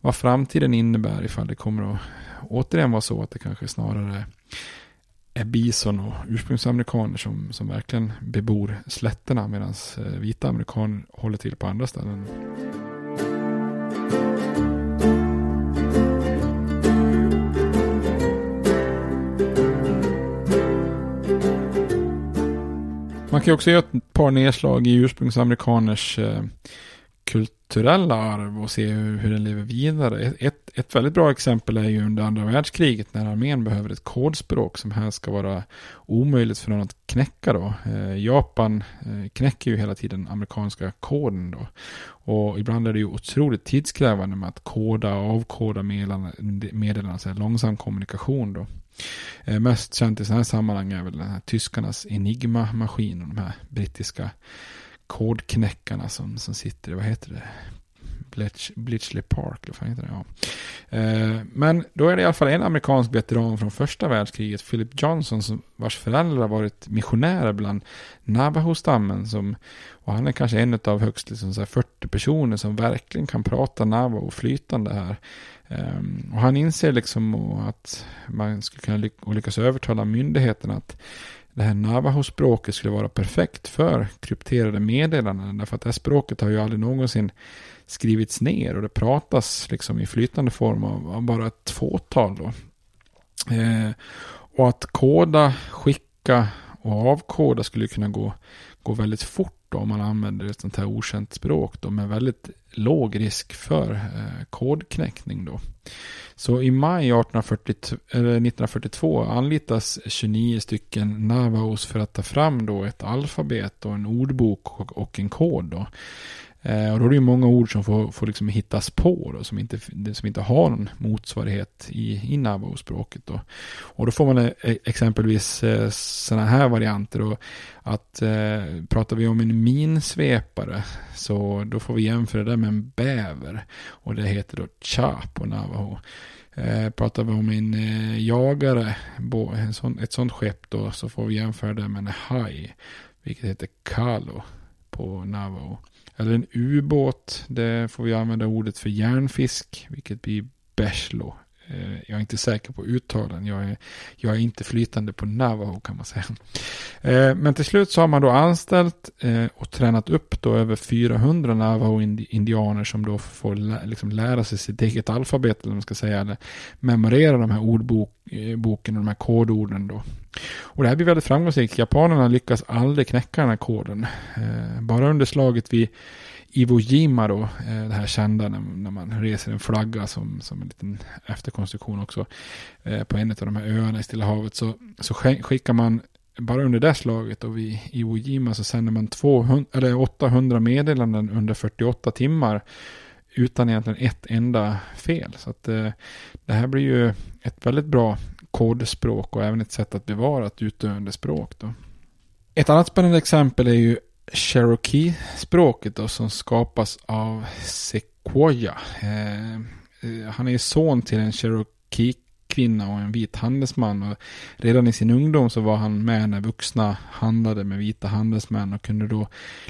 vad framtiden innebär ifall det kommer att återigen vara så att det kanske snarare är bison och ursprungsamerikaner som, som verkligen bebor slätterna medan eh, vita amerikaner håller till på andra ställen. Man kan också göra ett par nedslag i ursprungsamerikaners eh, kulturella arv och se hur, hur den lever vidare. Ett, ett väldigt bra exempel är ju under andra världskriget när armén behöver ett kodspråk som här ska vara omöjligt för någon att knäcka då. Eh, Japan eh, knäcker ju hela tiden amerikanska koden då. Och ibland är det ju otroligt tidskrävande med att koda och avkoda meddelanden, meddelanden långsam kommunikation då. Eh, mest känt i sådana här sammanhang är väl den här tyskarnas Enigma-maskin och de här brittiska kodknäckarna som, som sitter i, vad heter det? Bletch, Blitchley Park, eller vad heter det? Ja. Eh, men då är det i alla fall en amerikansk veteran från första världskriget, Philip Johnson, som, vars föräldrar varit missionärer bland Navajo-stammen. Som, och han är kanske en av högst liksom, så 40 personer som verkligen kan prata Navajo flytande här. Eh, och han inser liksom att man skulle kunna ly lyckas övertala myndigheterna att det här Navajo-språket skulle vara perfekt för krypterade meddelanden. Därför att det här språket har ju aldrig någonsin skrivits ner och det pratas liksom i flytande form av, av bara ett fåtal. Då. Eh, och att koda, skicka och avkoda skulle kunna gå, gå väldigt fort då, om man använder ett sånt här okänt språk då, med väldigt låg risk för eh, kodknäckning. Då. Så i maj 1840, 1942 anlitas 29 stycken Navaos för att ta fram då ett alfabet och en ordbok och, och en kod. Då. Eh, och då är det ju många ord som får, får liksom hittas på då, som, inte, som inte har någon motsvarighet i, i Navajo-språket. Då. Och då får man eh, e-, exempelvis eh, sådana här varianter. Då, att eh, pratar vi om en minsvepare så då får vi jämföra det med en bäver. Och det heter då cha på Navajo. Eh, pratar vi om en eh, jagare, bo, en sån, ett sånt skepp då, så får vi jämföra det med en haj. Vilket heter kalo på Navajo. Eller en ubåt, det får vi använda ordet för järnfisk, vilket blir 'bärslo'. Eh, jag är inte säker på uttalen. Jag är, jag är inte flytande på Navajo kan man säga. Eh, men till slut så har man då anställt eh, och tränat upp då över 400 Navajo-indianer som då får liksom lära sig sitt eget alfabet, eller man ska säga, eller memorera de här ordboken och de här kodorden då. Och det här blir väldigt framgångsrikt. Japanerna lyckas aldrig knäcka den här koden. Bara under slaget vid Iwo Jima då, eh, det här kända när, när, man reser en flagga som, som en liten efterkonstruktion också eh, på en av de här öarna i Stilla havet så, så skickar man bara under det slaget och vid Iwo Jima så sänder man 200, eller 800 meddelanden under 48 timmar utan egentligen ett enda fel. Så att eh, det här blir ju ett väldigt bra kodspråk och även ett sätt att bevara ett utdöende språk. Då. Ett annat spännande exempel är ju Cherokee-språket då som skapas av Sequoia. Eh, eh han är son till en Cherokee kvinna och en vit handelsman. Och redan i sin ungdom så var han med när vuxna handlade med vita handelsmän och kunde då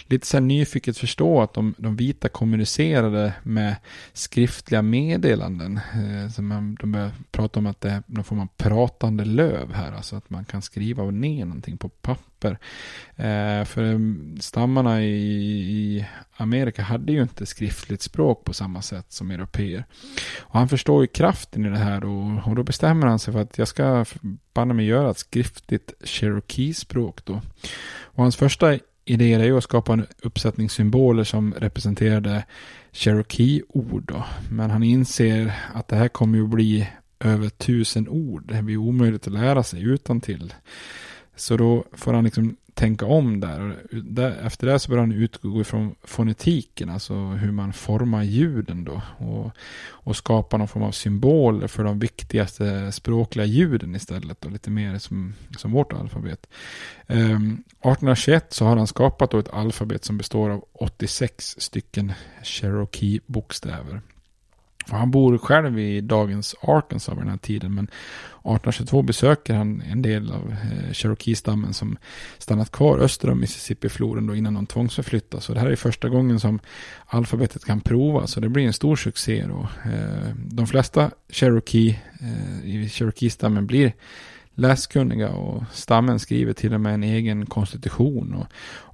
lite så här nyfiket förstå att de, de vita kommunicerade med skriftliga meddelanden. Eh, så man, de började prata om att det är någon form av pratande löv här, alltså att man kan skriva ner någonting på papper. Eh, för stammarna i, i Amerika hade ju inte skriftligt språk på samma sätt som europeer. Och han förstår ju kraften i det här och, och då bestämmer han sig för att jag ska banna mig göra ett skriftligt Cherokee-språk då. Och hans första idé är ju att skapa en uppsättning symboler som representerade Cherokee-ord då. Men han inser att det här kommer ju bli över tusen ord. Det blir omöjligt att lära sig utan till. Så då får han liksom tänka om där. där. Efter det så börjar han utgå ifrån fonetiken, alltså hur man formar ljuden då. Och, och skapa någon form av symboler för de viktigaste språkliga ljuden istället. Och lite mer som, som vårt alfabet. Ehm, um, 1821 så har han skapat då ett alfabet som består av 86 stycken Cherokee-bokstäver. För han bor själv i dagens Arkansas vid den här tiden. Men 1822 besöker han en del av eh, Cherokee-stammen som stannat kvar öster om Mississippi-floden då innan de tvångsförflyttas. Så det här är första gången som alfabetet kan provas. Så det blir en stor succé då. Eh, de flesta Cherokee eh, i Cherokee-stammen blir läskunniga och stammen skriver till och med en egen konstitution. Och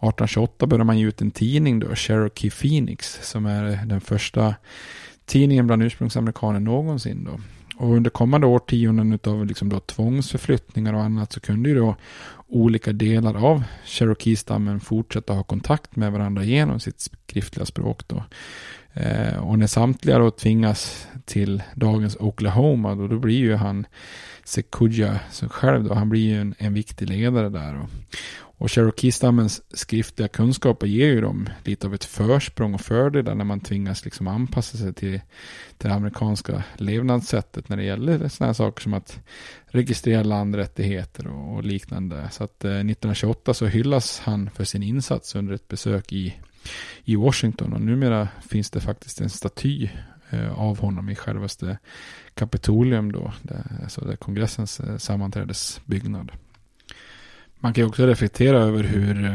1828 börjar man ge ut en tidning då, Cherokee Phoenix, som är den första tidningen bland ursprungsamerikaner någonsin då. Och under kommande årtionden av liksom då tvångsförflyttningar och annat så kunde ju då olika delar av Cherokee-stammen fortsätta ha kontakt med varandra genom sitt skriftliga språk. Då. Eh, och när samtliga då tvingas till dagens Oklahoma då, då blir ju han Sekuja själv då, han blir ju en, en viktig ledare där. Och, och Cherokee-stammens skriftliga kunskaper ger ju dem lite av ett försprång och fördelar när man tvingas liksom anpassa sig till, till det amerikanska levnadssättet när det gäller sådana saker som att registrera landrättigheter och, och liknande. Så att eh, 1928 så hyllas han för sin insats under ett besök i, i Washington och numera finns det faktiskt en staty eh, av honom i självaste Kapitolium då, där, alltså där kongressens eh, sammanträdesbyggnad man kan ju också reflektera över hur,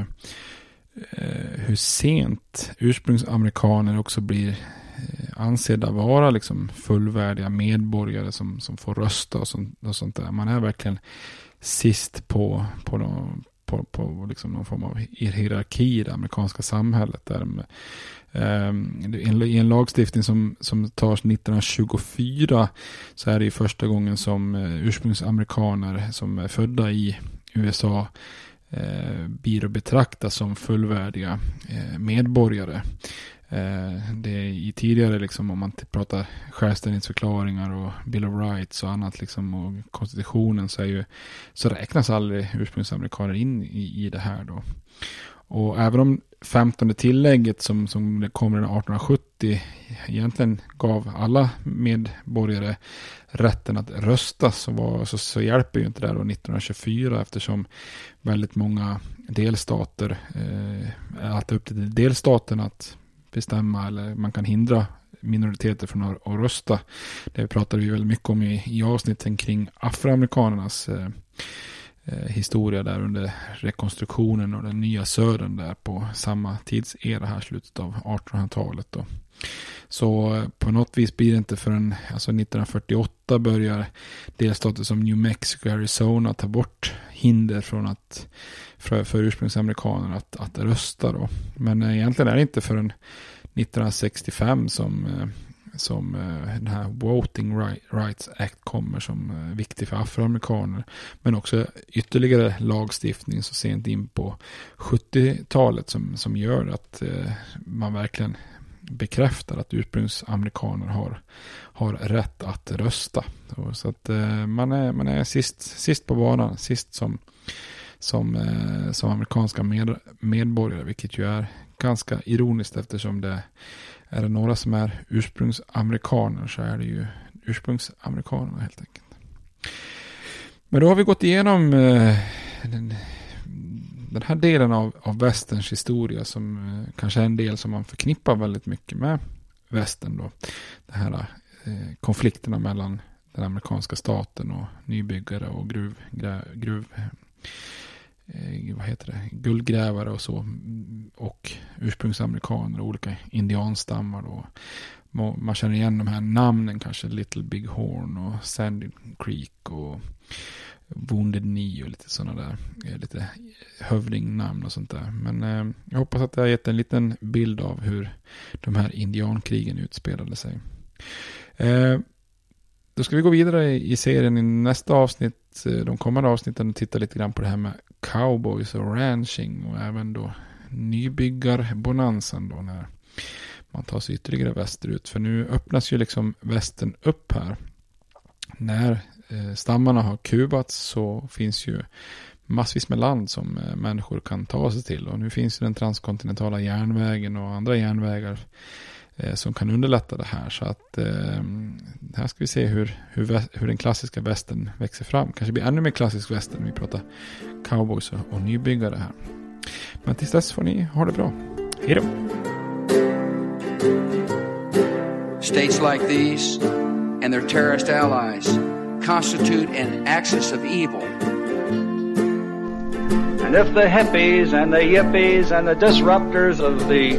eh, hur sent ursprungsamerikaner också blir eh, ansedda vara liksom fullvärdiga medborgare som, som får rösta och sånt, och sånt där. Man är verkligen sist på, på, de, på, på liksom någon form av hierarki i det amerikanska samhället. Där um, I en lagstiftning som, som tas 1924 så är det ju första gången som eh, ursprungsamerikaner som är födda i USA eh, blir att betrakta som fullvärdiga eh, medborgare. Eh, det är i tidigare, liksom, om man pratar självständighetsförklaringar och Bill of Rights och annat, liksom, och konstitutionen, så, är ju, så räknas aldrig ursprungsamerikaner in i, i det här. Då. Och även om femtonde tillägget som, som kommer 1870 egentligen gav alla medborgare rätten att rösta så, var, så, så hjälper ju inte det då 1924 eftersom väldigt många delstater, eh, att upp till delstaten att bestämma eller man kan hindra minoriteter från att, att rösta. Det pratade vi väldigt mycket om i, i avsnitten kring afroamerikanernas eh, Eh, historia där under rekonstruktionen och den nya södern där på samma tidsera här, slutet av 1800-talet. Då. Så eh, på något vis blir det inte förrän alltså 1948 börjar delstater som New Mexico och Arizona ta bort hinder från att för, för ursprungsamerikaner att, att rösta. Då. Men eh, egentligen är det inte förrän 1965 som som eh, den här Voting Rights Act kommer som eh, viktig för afroamerikaner. Men också ytterligare lagstiftning så sent in på 70-talet som, som gör att eh, man verkligen bekräftar att ursprungsamerikaner har, har rätt att rösta. Så att man är, man är sist, sist på banan, sist som, som, som amerikanska med, medborgare, vilket ju är ganska ironiskt eftersom det är det några som är ursprungsamerikaner så är det ju ursprungsamerikanerna helt enkelt. Men då har vi gått igenom eh, den, den, här delen av, av västerns historia som eh, kanske är en del som man förknippar väldigt mycket med västern då. De här eh, konflikterna mellan den amerikanska staten och nybyggare och gruv, gruv eh, Eh, vad heter det, guldgrävare och så. Och ursprungsamerikaner och olika indianstammar. Och man känner igen de här namnen kanske. Little Big Horn och Sandy Creek och Wounded Knee och lite sådana där. Eh, lite hövdingnamn och sånt där. Men eh, jag hoppas att det har gett en liten bild av hur de här indiankrigen utspelade sig. Eh, då ska vi gå vidare i serien i nästa avsnitt, eh, de kommande avsnitten och titta lite grann på det här med cowboys och ranching och även då nybyggarbonansen då när man tar sig ytterligare västerut. För nu öppnas ju liksom västern upp här. När eh, stammarna har kubats så finns ju massvis med land som eh, människor kan ta sig till. Och nu finns ju den transkontinentala järnvägen och andra järnvägar som kan underlätta det här. Så att eh, här ska vi se hur, hur, hur den klassiska västen växer fram. Kanske blir ännu mer klassisk västern när vi pratar cowboys och, och nybyggare här. Men tills dess får ni ha det bra. Hej då! States like these and their terrorist allies constitute an axis of evil. And if the hippies and the yippies and the disruptors of the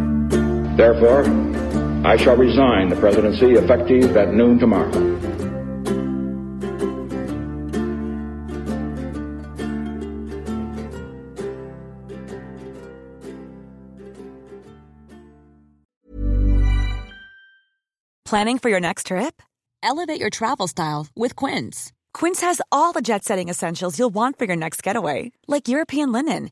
Therefore, I shall resign the presidency effective at noon tomorrow. Planning for your next trip? Elevate your travel style with Quince. Quince has all the jet setting essentials you'll want for your next getaway, like European linen,